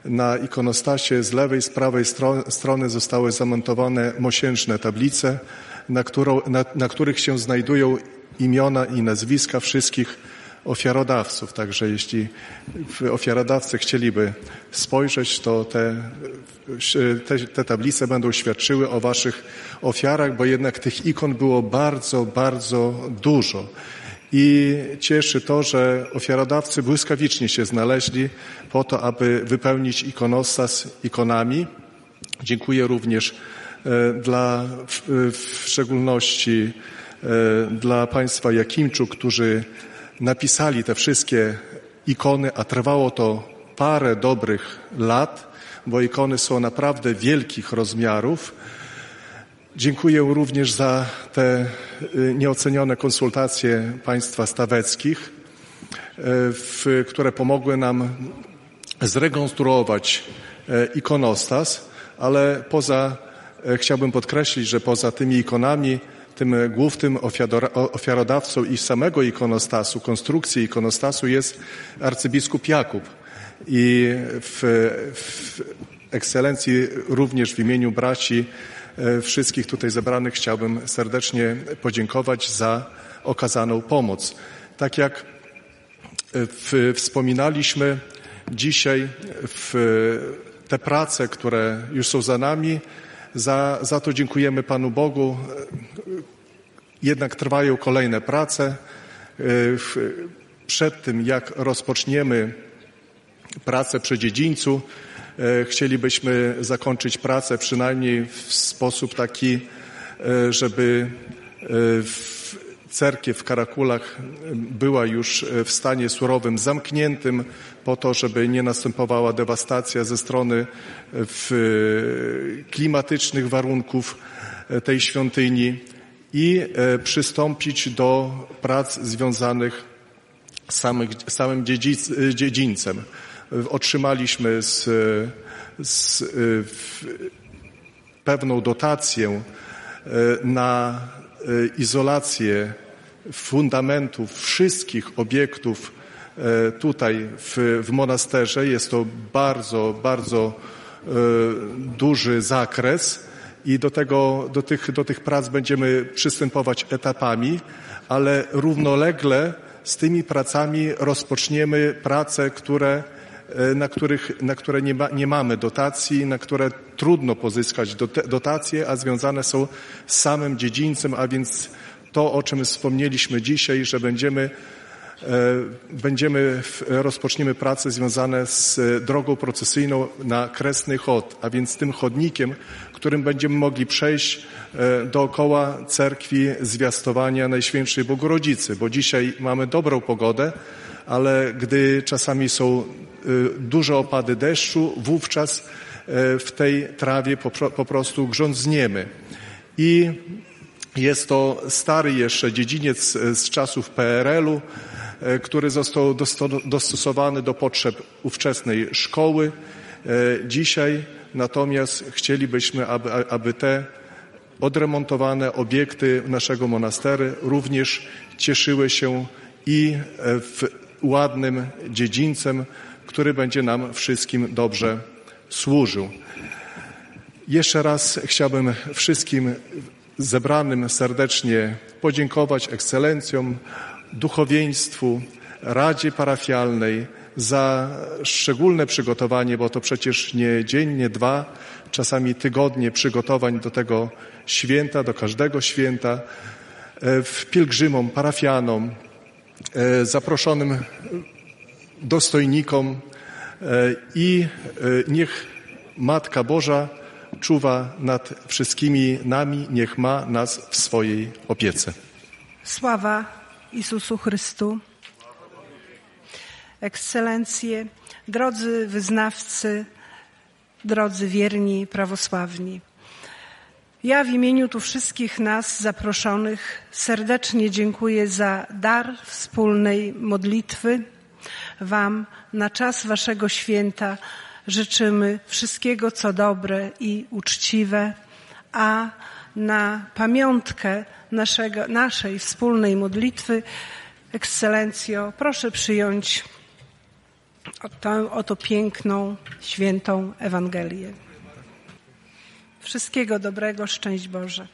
[SPEAKER 2] Na ikonostasie z lewej, z prawej stro- strony zostały zamontowane mosiężne tablice, na, którą, na, na których się znajdują imiona i nazwiska wszystkich ofiarodawców. Także jeśli ofiarodawcy chcieliby spojrzeć, to te, te, te tablice będą świadczyły o waszych ofiarach, bo jednak tych ikon było bardzo, bardzo dużo. I cieszy to, że ofiarodawcy błyskawicznie się znaleźli po to, aby wypełnić ikonostas ikonami. Dziękuję również e, dla w, szczególności dla państwa Jakimczuk, którzy napisali te wszystkie ikony, a trwało to parę dobrych lat, bo ikony są naprawdę wielkich rozmiarów. Dziękuję również za te y, nieocenione konsultacje państwa staweckich, y, które pomogły nam zrekonstruować y, ikonostas, ale poza, chciałbym podkreślić, że poza tymi ikonami, tym głównym ofiarodawcą i samego ikonostasu, konstrukcji ikonostasu jest arcybiskup Jakub. I w, w ekscelencji również w imieniu braci wszystkich tutaj zebranych chciałbym serdecznie podziękować za okazaną pomoc. Tak jak e, w, wspominaliśmy dzisiaj w te prace, które już są za nami, za, za to dziękujemy Panu Bogu. Jednak trwają kolejne prace. E, przed tym, jak rozpoczniemy pracę przy dziedzińcu. E, chcielibyśmy zakończyć pracę przynajmniej w sposób taki, e, żeby e, cerkiew w Karakulach była już w stanie surowym, zamkniętym, po to, żeby nie następowała dewastacja ze strony klimatycznych warunków tej świątyni i przystąpić do prac związanych z samym, samym dziedzińcem otrzymaliśmy z, z, pewną dotację e, na e, izolację fundamentów wszystkich obiektów e, tutaj w, w monasterze. Jest to bardzo, bardzo duży zakres i do, tego, do, tych, do tych prac będziemy przystępować etapami, ale równolegle z tymi pracami rozpoczniemy prace, które na, których, na które nie, ma, nie mamy dotacji, na które trudno pozyskać dotacje, a związane są z samym dziedzińcem, a więc to, o czym wspomnieliśmy dzisiaj, że będziemy e, będziemy, rozpoczniemy prace związane z drogą procesyjną na Kresny Chod, a więc tym chodnikiem, którym będziemy mogli przejść e, dookoła cerkwi zwiastowania Najświętszej Bogorodzicy, bo dzisiaj mamy dobrą pogodę, ale gdy czasami są duże opady deszczu, wówczas y, w tej trawie po, prostu grzązniemy. I jest to stary jeszcze dziedziniec y, z czasów PRL-u, który został dostosowany do potrzeb ówczesnej szkoły. Dzisiaj natomiast chcielibyśmy, aby, aby te odremontowane obiekty naszego monastery również cieszyły się i w ładnym dziedzińcem, który będzie nam wszystkim dobrze służył. Jeszcze raz chciałbym wszystkim zebranym serdecznie podziękować ekscelencjom, duchowieństwu, Radzie Parafialnej za szczególne przygotowanie, bo to przecież nie dzień, nie dwa, czasami tygodnie przygotowań do tego święta, do każdego święta, e, w pielgrzymom, parafianom, E, zaproszonym dostojnikom e, i e, niech Matka Boża czuwa nad wszystkimi nami, niech ma nas w swojej opiece.
[SPEAKER 24] Sława Jezusu Chrystu. Ekscelencje, drodzy wyznawcy, drodzy wierni prawosławni. Ja w imieniu tu wszystkich nas zaproszonych serdecznie dziękuję za dar wspólnej modlitwy. Wam na czas Waszego święta życzymy wszystkiego, co dobre i uczciwe, a na pamiątkę naszego, naszej wspólnej modlitwy, Ekscelencjo, proszę przyjąć oto, oto piękną, świętą Ewangelię. Wszystkiego dobrego, szczęść Boże.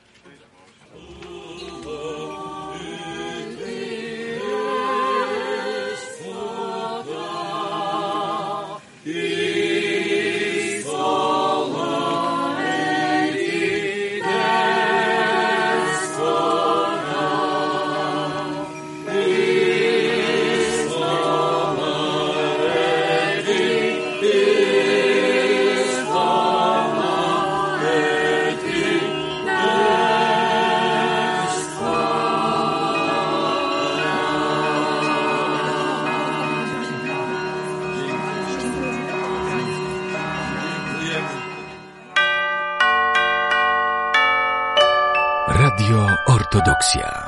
[SPEAKER 1] Ortodoksja.